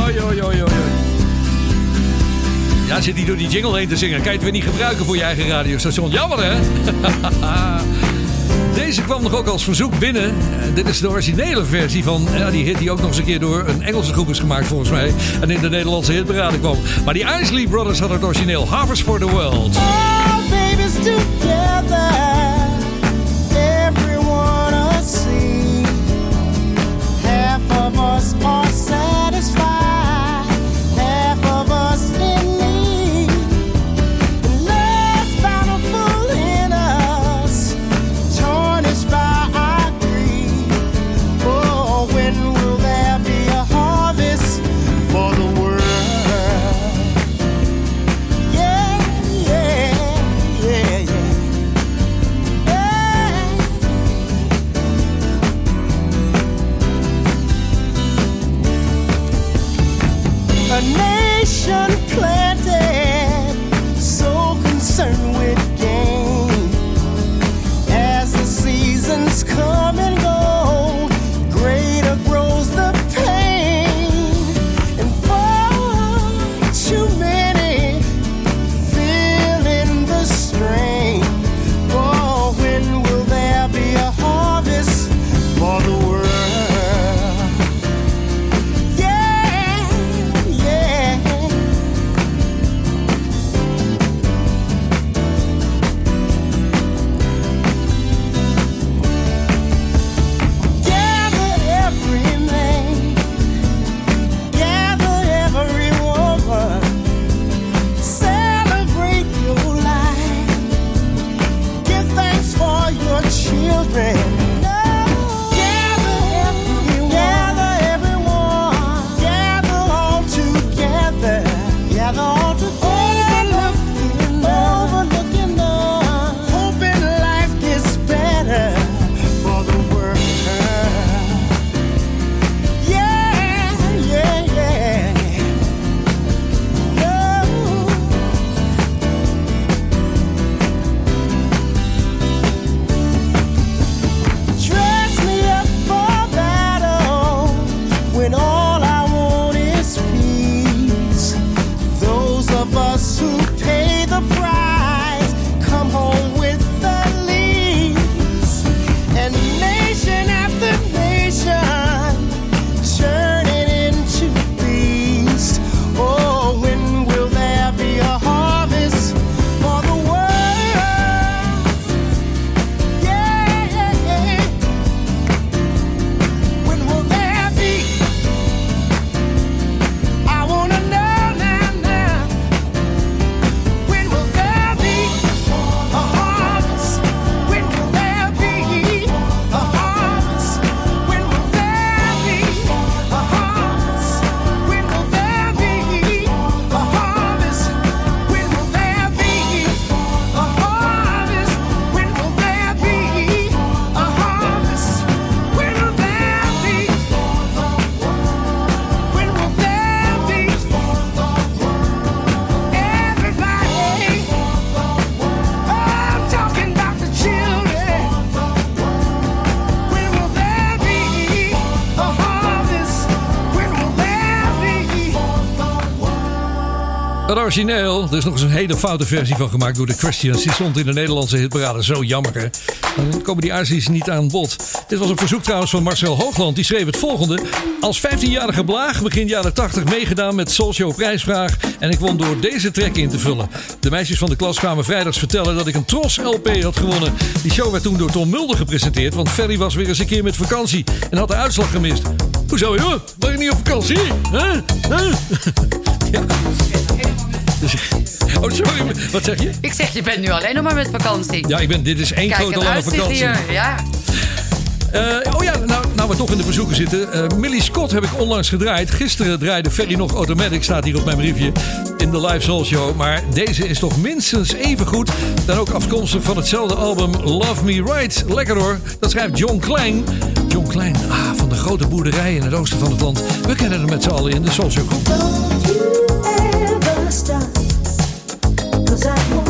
Oi, oi, oi. Ja, zit hij door die jingle heen te zingen. Kan je het weer niet gebruiken voor je eigen radiostation? Jammer, hè? Deze kwam nog ook als verzoek binnen. Eh, dit is de originele versie van ja, die hit die ook nog eens een keer door een Engelse groep is gemaakt volgens mij. En in de Nederlandse hitparade kwam. Maar die Isley Brothers hadden het origineel. Harvest for the World. All babies together, everyone a. Half of us are satisfied, origineel, er is nog eens een hele foute versie van gemaakt door de Christians. Die stond in de Nederlandse hitparade. Zo jammer, hè? Dan komen die acties niet aan bod. Dit was een verzoek trouwens van Marcel Hoogland. Die schreef het volgende. Als 15-jarige blaag begin jaren 80 meegedaan met Soulshow prijsvraag. En ik won door deze track in te vullen. De meisjes van de klas kwamen vrijdags vertellen dat ik een Tros LP had gewonnen. Die show werd toen door Tom Mulder gepresenteerd. Want Ferry was weer eens een keer met vakantie. En had de uitslag gemist. Hoezo joh? Ben je niet op vakantie? Huh? Huh? Oh, sorry. Wat zeg je? Ik zeg, je bent nu alleen nog maar met vakantie. Ja, ik ben, dit is één Kijk, grote lange vakantie. hier. Ja. Eh, oh ja, nou, nou we toch in de verzoeken zitten. Eh, Millie Scott heb ik onlangs gedraaid. Gisteren draaide Ferry nog Automatic, staat hier op mijn briefje. In de Live Soul Show. Maar deze is toch minstens even goed. Dan ook afkomstig van hetzelfde album Love Me Right. Lekker hoor. Dat schrijft John Klein. John Klein, ah, van de grote boerderij in het oosten van het land. We kennen hem met z'n allen in de Soul Show groep. 'Cause I want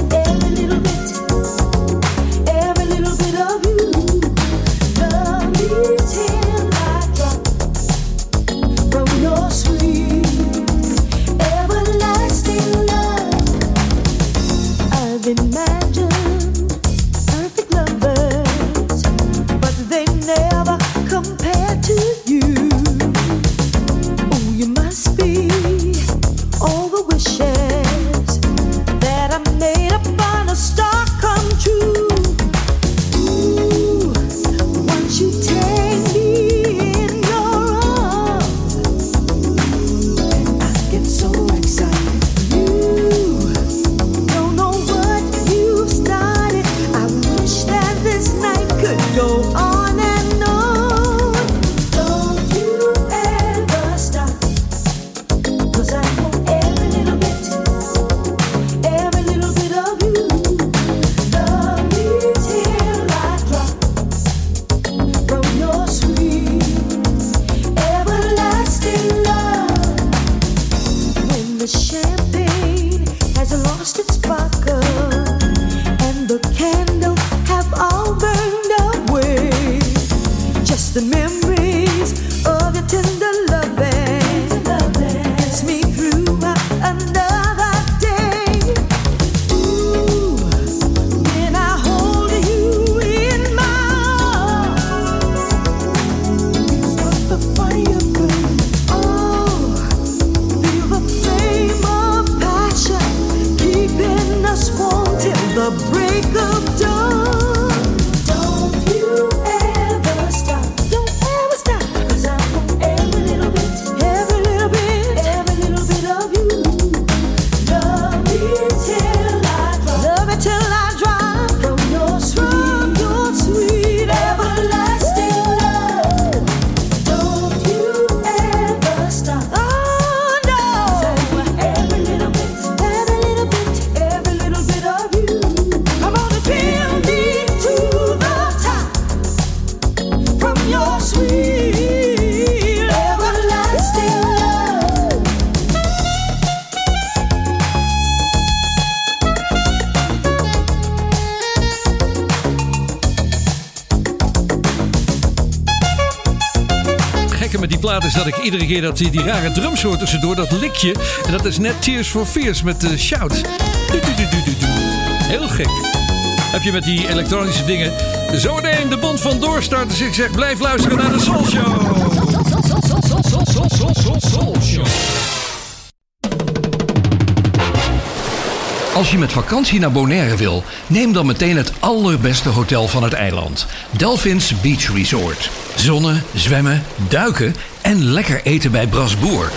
iedere keer dat die, die rare drumsoort tussendoor, dat likje. En dat is net Tears for Fears met de shout. Heel gek. Heb je met die elektronische dingen. Zometeen de bond van doorstarters. Ik zeg blijf luisteren naar de Soul Show. Soul Show. Als je met vakantie naar Bonaire wil, neem dan meteen het allerbeste hotel van het eiland. Delphins Beach Resort. Zonnen, zwemmen, duiken en lekker eten bij Brasboer.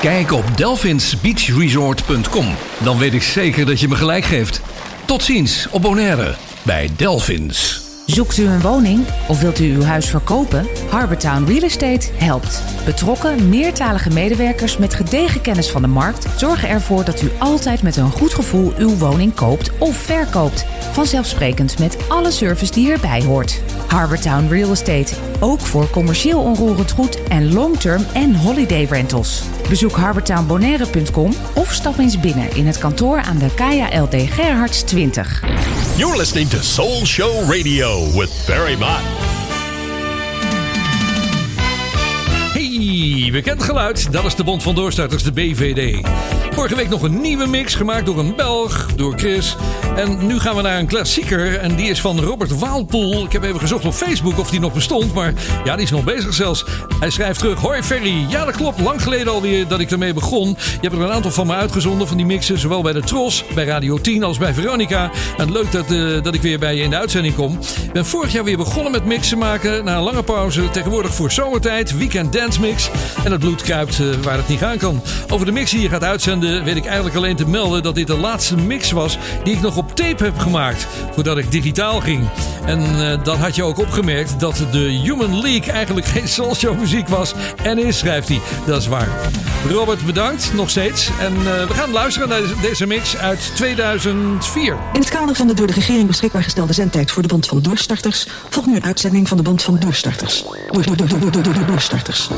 Kijk op delphinsbeachresort.com. Dan weet ik zeker dat je me gelijk geeft. Tot ziens op Bonaire bij Delphins. Zoekt u een woning of wilt u uw huis verkopen? Harbortown Real Estate helpt. Betrokken, meertalige medewerkers met gedegen kennis van de markt zorgen ervoor dat u altijd met een goed gevoel uw woning koopt of verkoopt. Vanzelfsprekend met alle service die hierbij hoort. Harbortown Real Estate, ook voor commercieel onroerend goed en long-term en holiday rentals. Bezoek harbortownbonaire.com of stap eens binnen in het kantoor aan de KLD Gerhards 20. You're listening to Soul Show Radio with Barry Mott. Hey, bekend geluid, dat is de Bond van Doorstarters, de BVD. Vorige week nog een nieuwe mix, gemaakt door een Belg, door Chris. En nu gaan we naar een klassieker, en die is van Robert Waalpoel. Ik heb even gezocht op Facebook of die nog bestond, maar ja, die is nog bezig zelfs. Hij schrijft terug, hoi Ferry. Ja, dat klopt, lang geleden alweer dat ik ermee begon. Je hebt er een aantal van me uitgezonden, van die mixen, zowel bij de Tros, bij Radio 10 als bij Veronica. En leuk dat, eh, dat ik weer bij je in de uitzending kom. Ik ben vorig jaar weer begonnen met mixen maken, na een lange pauze. Tegenwoordig voor zomertijd, weekend dance mix. En het bloed kruipt eh, waar het niet gaan kan. Over de mix die je gaat uitzenden weet ik eigenlijk alleen te melden dat dit de laatste mix was die ik nog tape heb gemaakt voordat ik digitaal ging. En eh, dat had je ook opgemerkt dat de Human League eigenlijk geen soulshow muziek was en is, schrijft hij. Dat is waar. Robert, bedankt nog steeds. En eh, we gaan luisteren naar deze- mix uit 2004. In het kader van de door de regering beschikbaar gestelde zendtijd voor de Bond van Doorstarters volgt nu een uitzending van de Bond van Doorstarters. Door, door, door, door, door, door, door, doorstarters.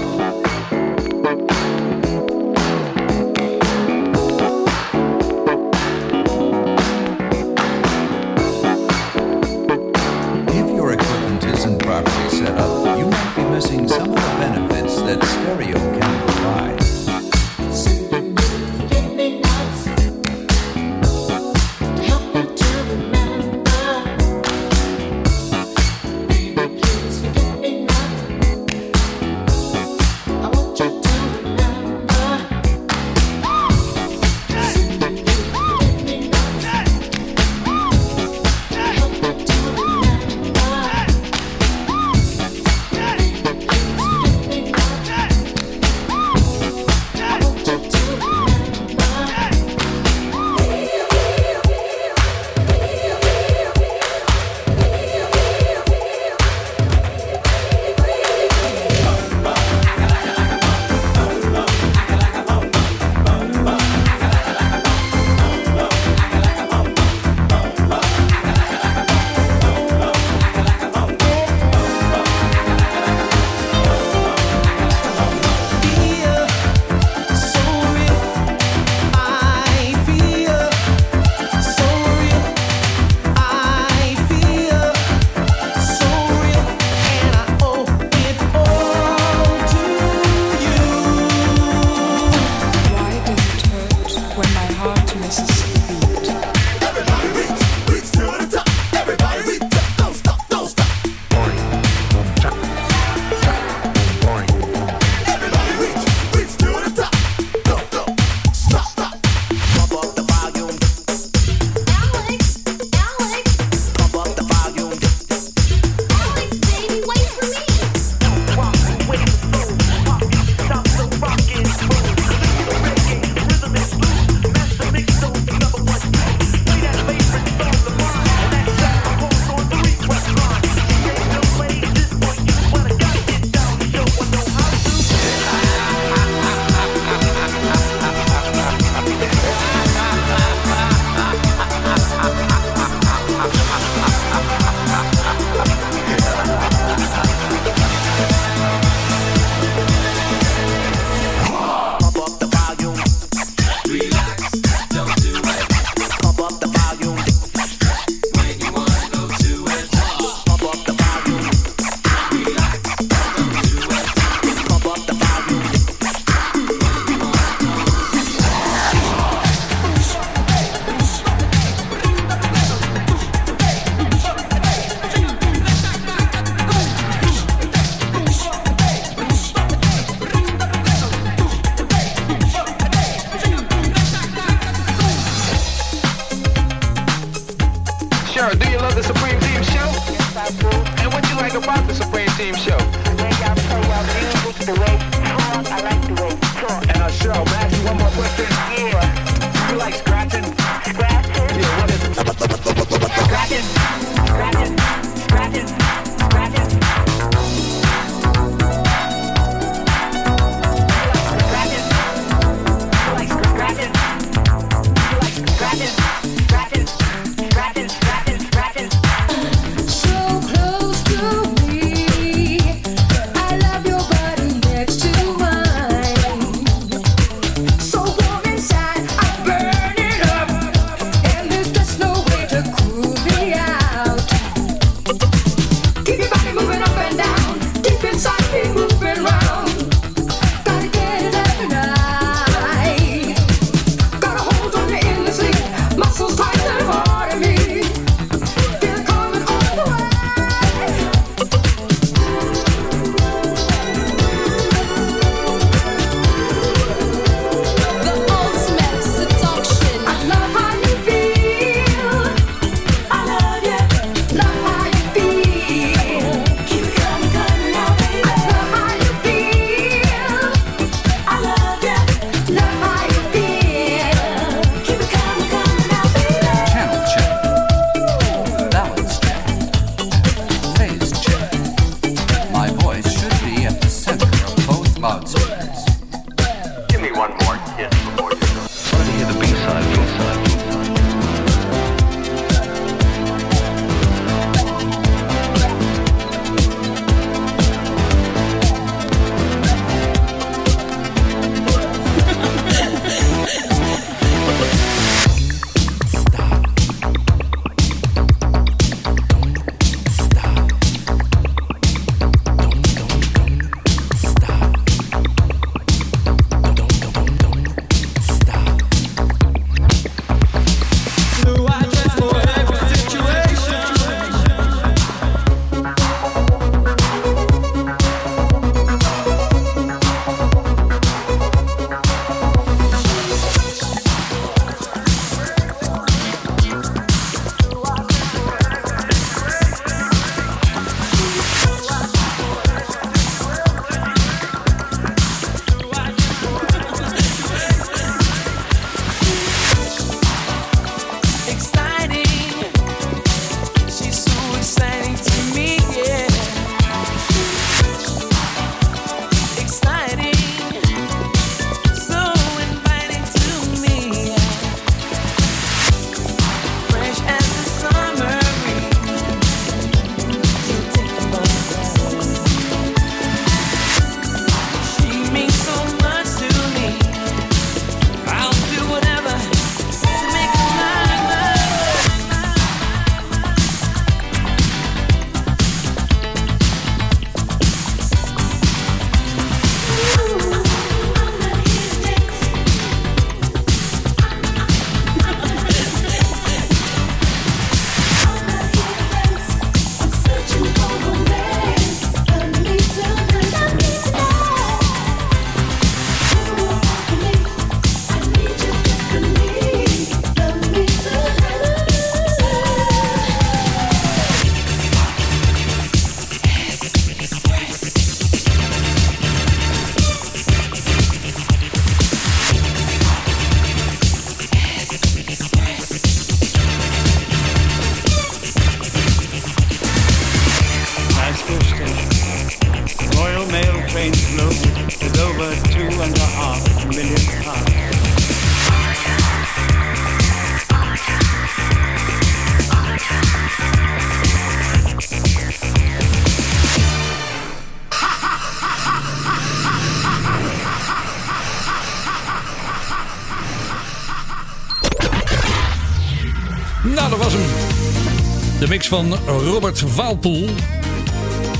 van Robert Waalpoel.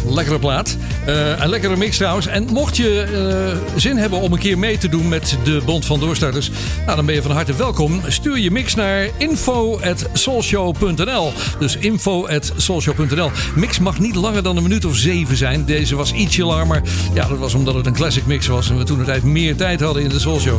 Lekkere plaat. Uh, een lekkere mix trouwens. En mocht je eh, zin hebben om een keer mee te doen met de Bond van Doorstarters, nou, dan ben je van harte welkom. Stuur je mix naar info.soulshow.nl. Dus info.soulshow.nl. Mix mag niet langer dan een minuut of zeven zijn. Deze was ietsje langer, maar ja, dat was omdat het een classic mix was en we toen het tijd meer tijd hadden in de Soulshow.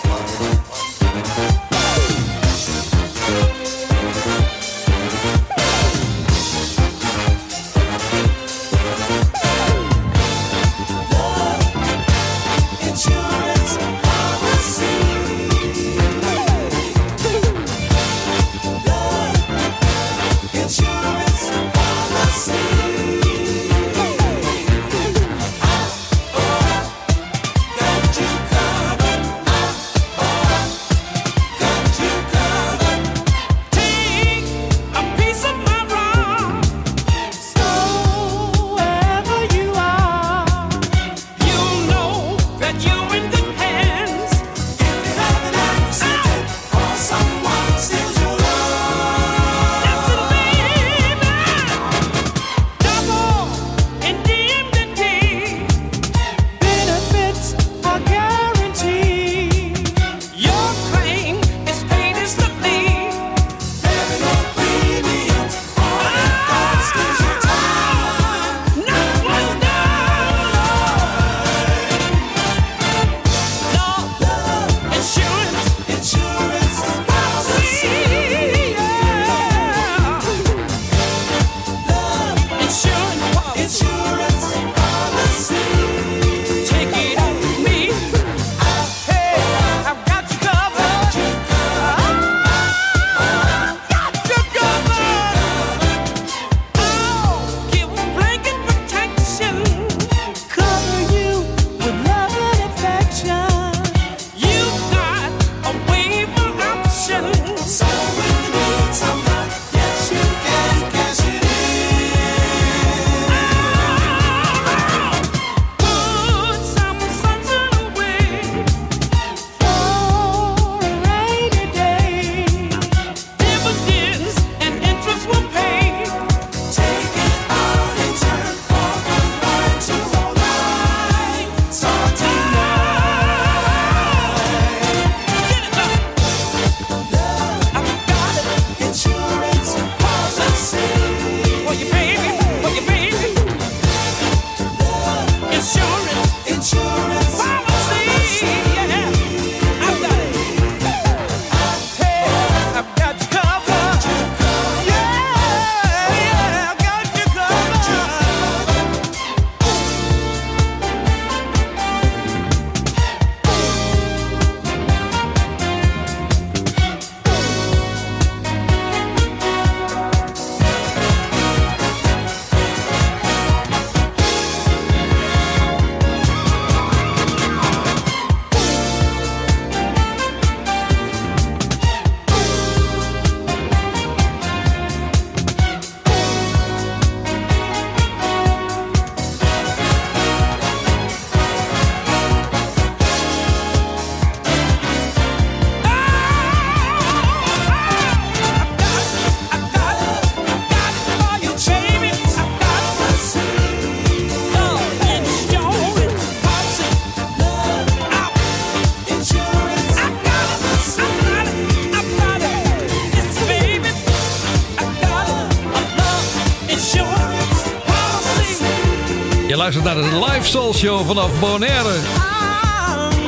geluisterd naar de Live Soul Show vanaf Bonaire.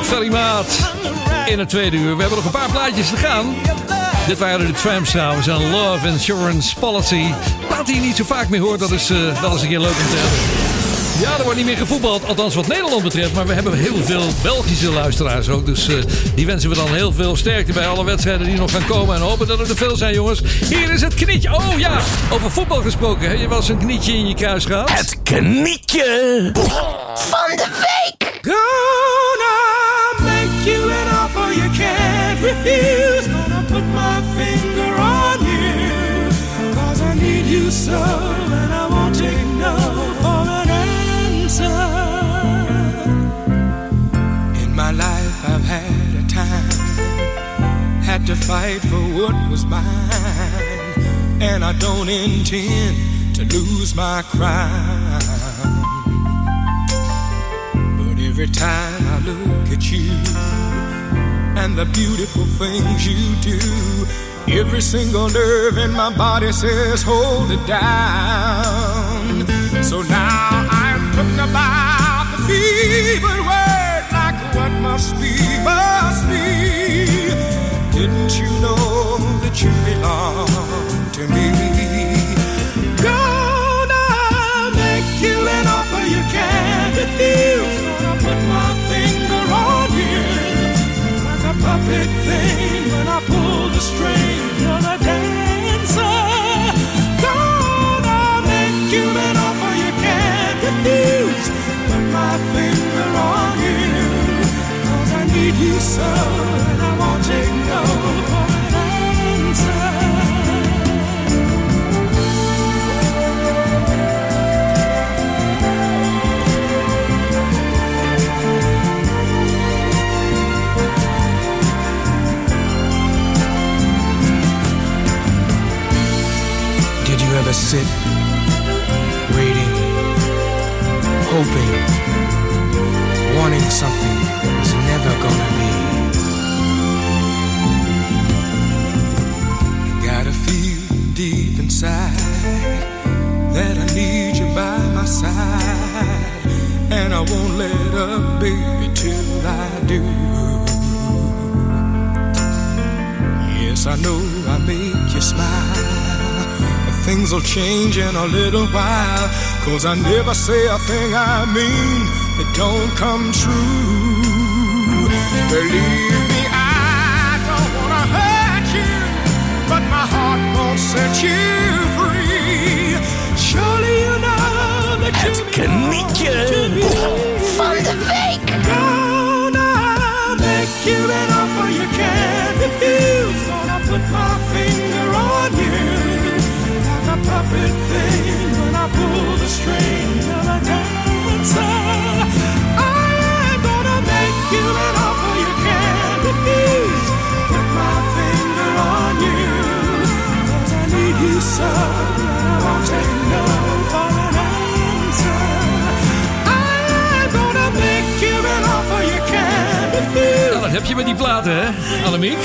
Ferrymaat in het tweede uur. We hebben nog een paar plaatjes te gaan. Dit waren de Tramps trouwens en Love Insurance Policy. Laat die je niet zo vaak meer hoort, dat is eh, uh, wel een keer leuk om te hebben. Ja, er wordt niet meer gevoetbald, althans wat Nederland betreft. Maar we hebben heel veel Belgische luisteraars ook. Dus eh, die wensen we dan heel veel sterkte bij alle wedstrijden die nog gaan komen. En hopen dat er er veel zijn, jongens. Hier is het knietje. Oh ja, over voetbal gesproken. heb Je was een knietje in je kruis gehad. Het knietje. Van de week. Gonna make you an offer you can't refuse. Gonna put my finger on you. Cause I need you so. And I won't take no for an answer. In my life, I've had a time. Had to fight for what was mine. And I don't intend to lose my crown. Every time I look at you and the beautiful things you do, every single nerve in my body says, hold it down. So now I'm putting about the fevered word like what must be. Hoping, wanting something that was never gonna be? I gotta feel deep inside that I need you by my side, and I won't let up, baby, till I do. Yes, I know I make you smile. Things will change in a little while. Cause I never say a thing I mean that don't come true. Believe me, I don't wanna hurt you. But my heart won't set you free. Surely you know that you knietje van de week. Gonna make you an offer you can't refuse. Gonna put my finger on you puppet thing when I pull the string of a dancer. I'm gonna make you an offer you can't refuse. Put my finger on you 'cause I need you so. And I won't take no heb je met die platen, hè, Annemiek?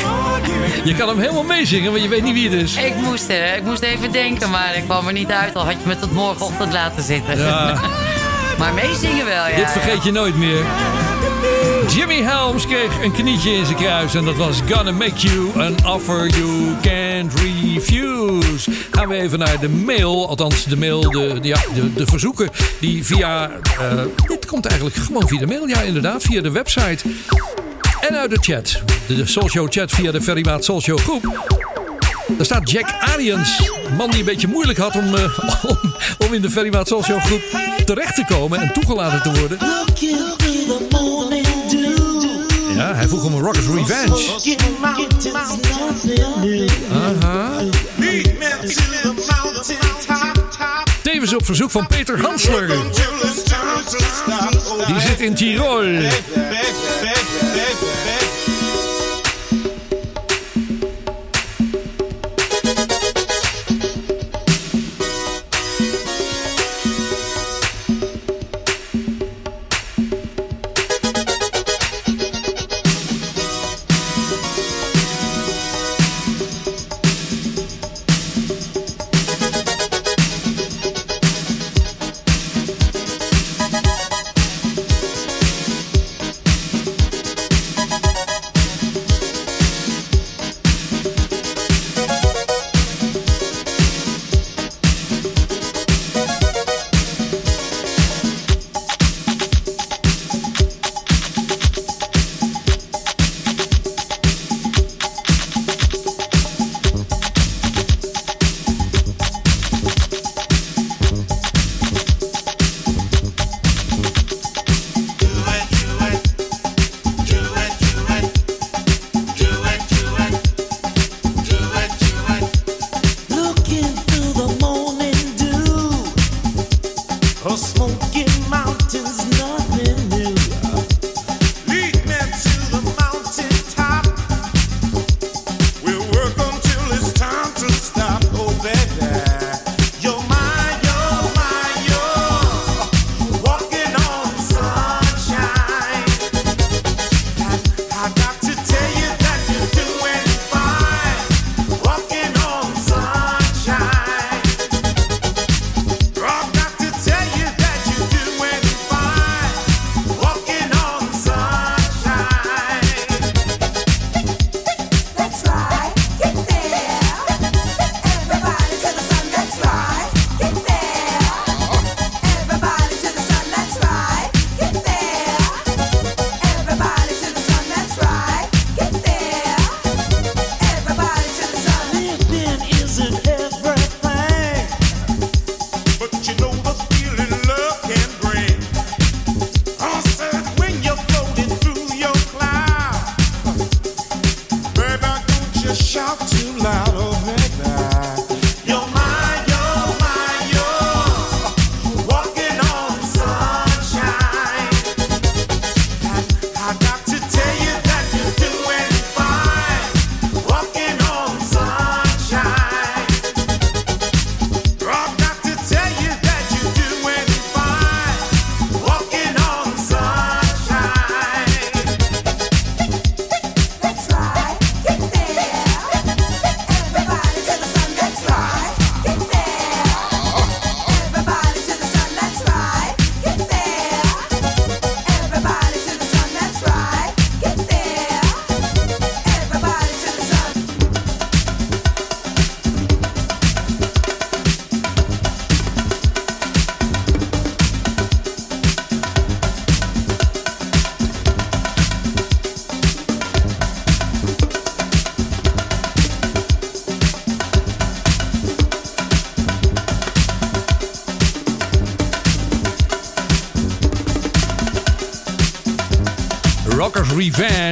Je kan hem helemaal meezingen, maar je weet niet wie het is. Ik moest, er, ik moest even denken, maar ik kwam er niet uit. Al had je me tot morgenochtend laten zitten. Ja. maar meezingen wel, ja. Dit vergeet je nooit meer. Jimmy Helms kreeg een knietje in zijn kruis en dat was Gonna Make You an Offer You Can't Refuse. Gaan we even naar de mail, althans de mail, de, de, ja, de, de verzoeken die via... eh, dit komt eigenlijk gewoon via de mail, ja inderdaad, via de website. En uit de chat, de, de Soul Show chat via de Ferrymaat Show groep. Daar staat Jack Arians, een man die een beetje moeilijk had om, eh, om, om in de Ferrymaat Show groep terecht te komen en toegelaten te worden. Ja, hij vroeg om een Rockers Revenge. Aha. Tevens op verzoek van Peter Hansler. Die zit in Tirol.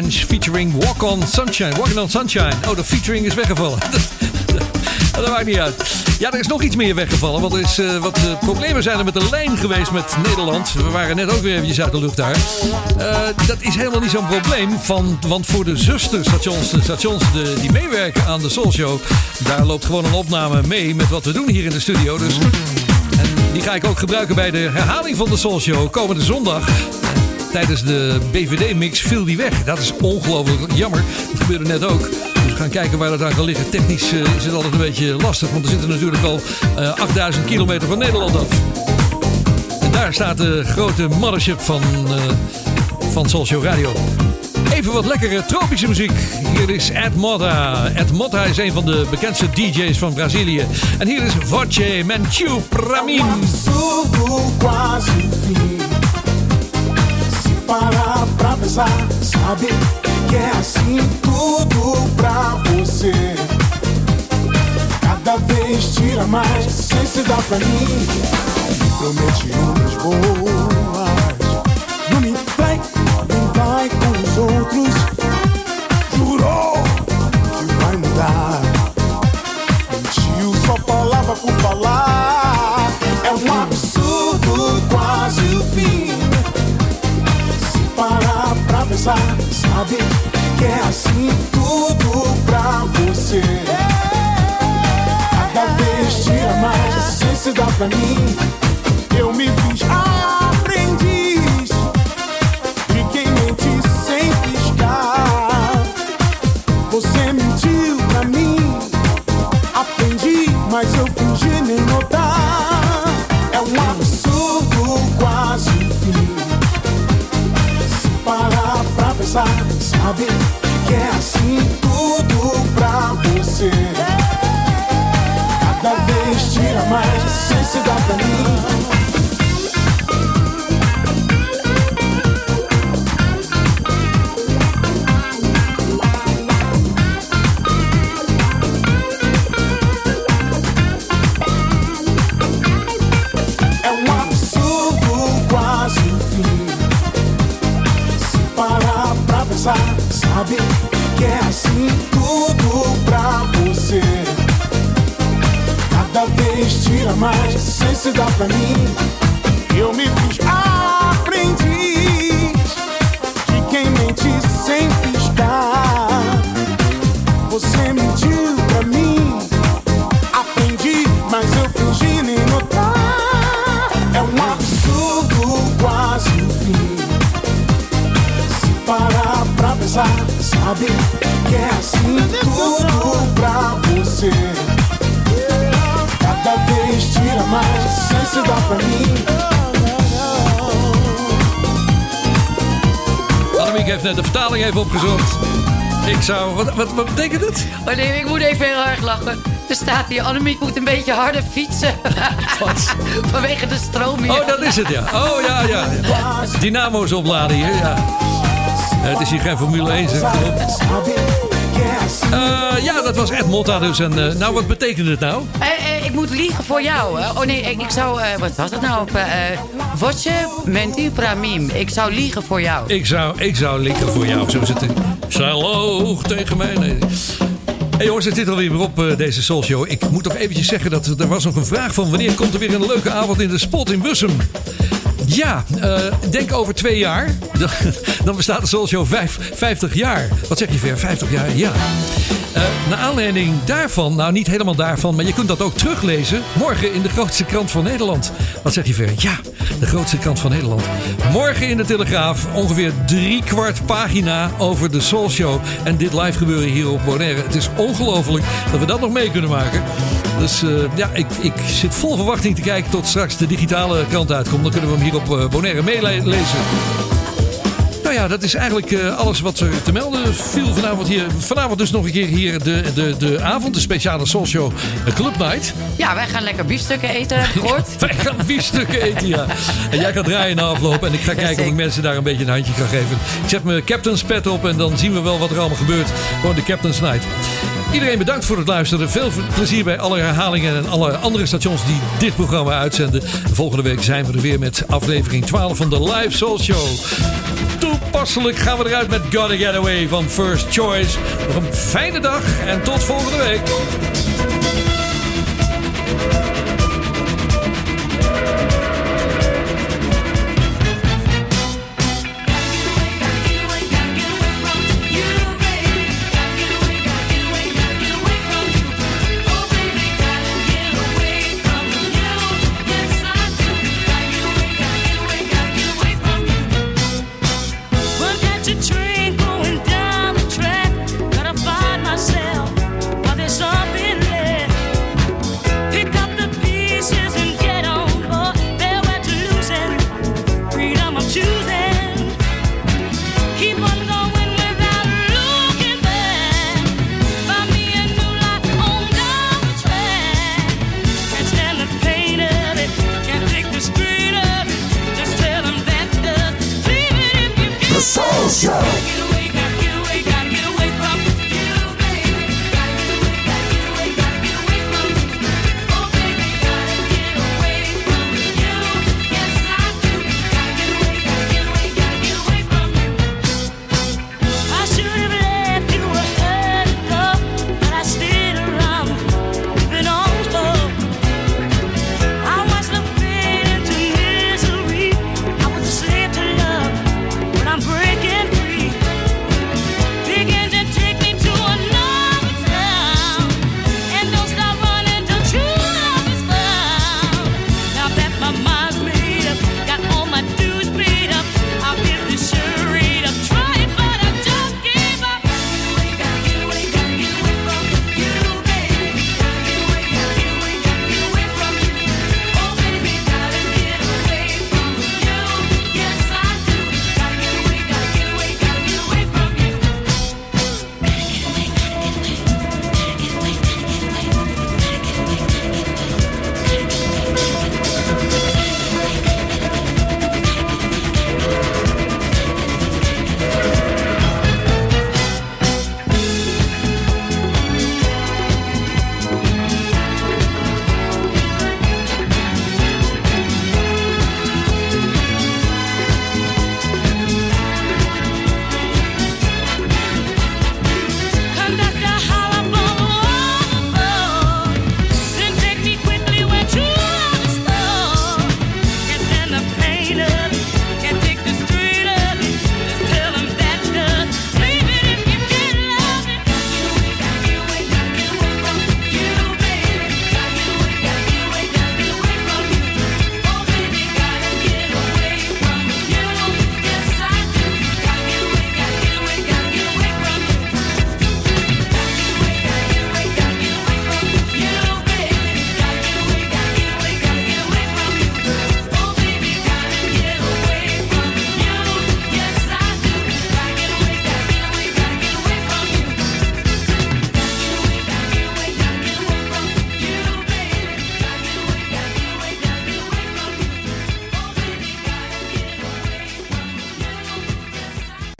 Featuring Walk on Sunshine. Walking on Sunshine. Oh, de featuring is weggevallen. dat, maakt niet uit. Ja, er is nog iets meer weggevallen. Want er is eh, wat eh, problemen zijn er met de lijn geweest met Nederland. We waren net ook weer eventjes uit de lucht daar. Eh, dat is helemaal niet zo'n probleem. Van, want voor de zusterstations, de stations die meewerken aan de Soul Show... daar loopt gewoon een opname mee met wat we doen hier in de studio. Dus, en die ga ik ook gebruiken bij de herhaling van de Soul Show komende zondag. Tijdens de BVD-mix viel die weg. Dat is ongelooflijk jammer. Dat gebeurde net ook. We gaan kijken waar dat aan kan liggen. Technisch eh, is het altijd een beetje lastig, want we zitten natuurlijk al eh, 8000 kilometer van Nederland af. En daar staat de grote mothership van, eh van Show Radio. Even wat lekkere tropische muziek. Hier is Ed Motta. Ed Motta is een van de bekendste DJ's van Brazilië. En hier is Voce Menchu Pramin. Sabe que é assim tudo pra você. Cada vez tira mais, sem se dar pra mim. Me promete umas boas. Não me trai, nem vai com os outros. Jurou que vai mudar. Mentiu, só falava por falar. Sabe que é assim tudo pra você. Cada vez tira mais, sem se dar pra mim. Eu me fiz aprendiz sabe que é assim tudo pra você. Cada vez tira mais, mais, sem se dar pra mim. Heeft net de vertaling even opgezocht. Ik zou... Wat, wat, wat betekent het? Oh nee, ik moet even heel erg lachen. Er staat hier, Annemiek moet een beetje harder fietsen. Vanwege de stroom hier. Oh, dat is het, ja. Oh, ja, ja. Dynamo's opladen hier, ja. Het is hier geen Formule 1, zeg. Eh, ja, dat was Ed Motta dus. En, eh, nou, wat betekent het nou? Eh, ik moet liegen voor jou. Oh nee, ik, ik zou... wat was het nou? Voce menti pra mim. Ik zou liegen voor jou. Ik zou, ik zou likken voor jou. Zo zit het. Zij loog tegen mij. Nee. Hey jongens, het zit alweer weer op eh, deze Soul Show. Ik moet toch eventjes zeggen dat er was nog een vraag van... wanneer komt er weer een leuke avond in de spot in Bussum? Ja, eh, denk over twee jaar. Dan, bestaat de Soul Show vijf, 50 jaar. Wat zeg je ver? 50 jaar? Ja. Eh naar aanleiding daarvan, nou niet helemaal daarvan... maar je kunt dat ook teruglezen morgen in de grootste krant van Nederland. Wat zeg je ver? Ja, de grootste krant van Nederland. Morgen in de Telegraaf ongeveer drie kwart pagina over de Soul Show... en dit live gebeuren hier op Bonaire. Het is ongelooflijk dat we dat nog mee kunnen maken. Dus eh, ja, ik, ik zit vol verwachting te kijken tot straks de digitale krant uitkomt. Dan kunnen we hem hier op eh, Bonaire meelezen. Nou ja, dat is eigenlijk eh, alles wat er te melden viel vanavond hier. Vanavond dus nog een keer hier de, de, de avond, de speciale Soul Show eh, Club Night. Ja, wij gaan lekker biefstukken eten, gehoord. Wij gaan biefstukken eten, ja. En jij gaat draaien na afloop. En ik ga kijken of ik mensen daar een beetje een handje kan geven. Ik zet mijn captain's pet op en dan zien we wel wat er allemaal gebeurt. Gewoon de Captain's Night. Iedereen bedankt voor het luisteren. Veel plezier bij alle herhalingen en alle andere stations die dit programma uitzenden. Volgende week zijn we er weer met aflevering 12 van de Live Soul Show. Toepasselijk gaan we eruit met Gotta Get Away van First Choice. Nog een fijne dag en tot volgende week.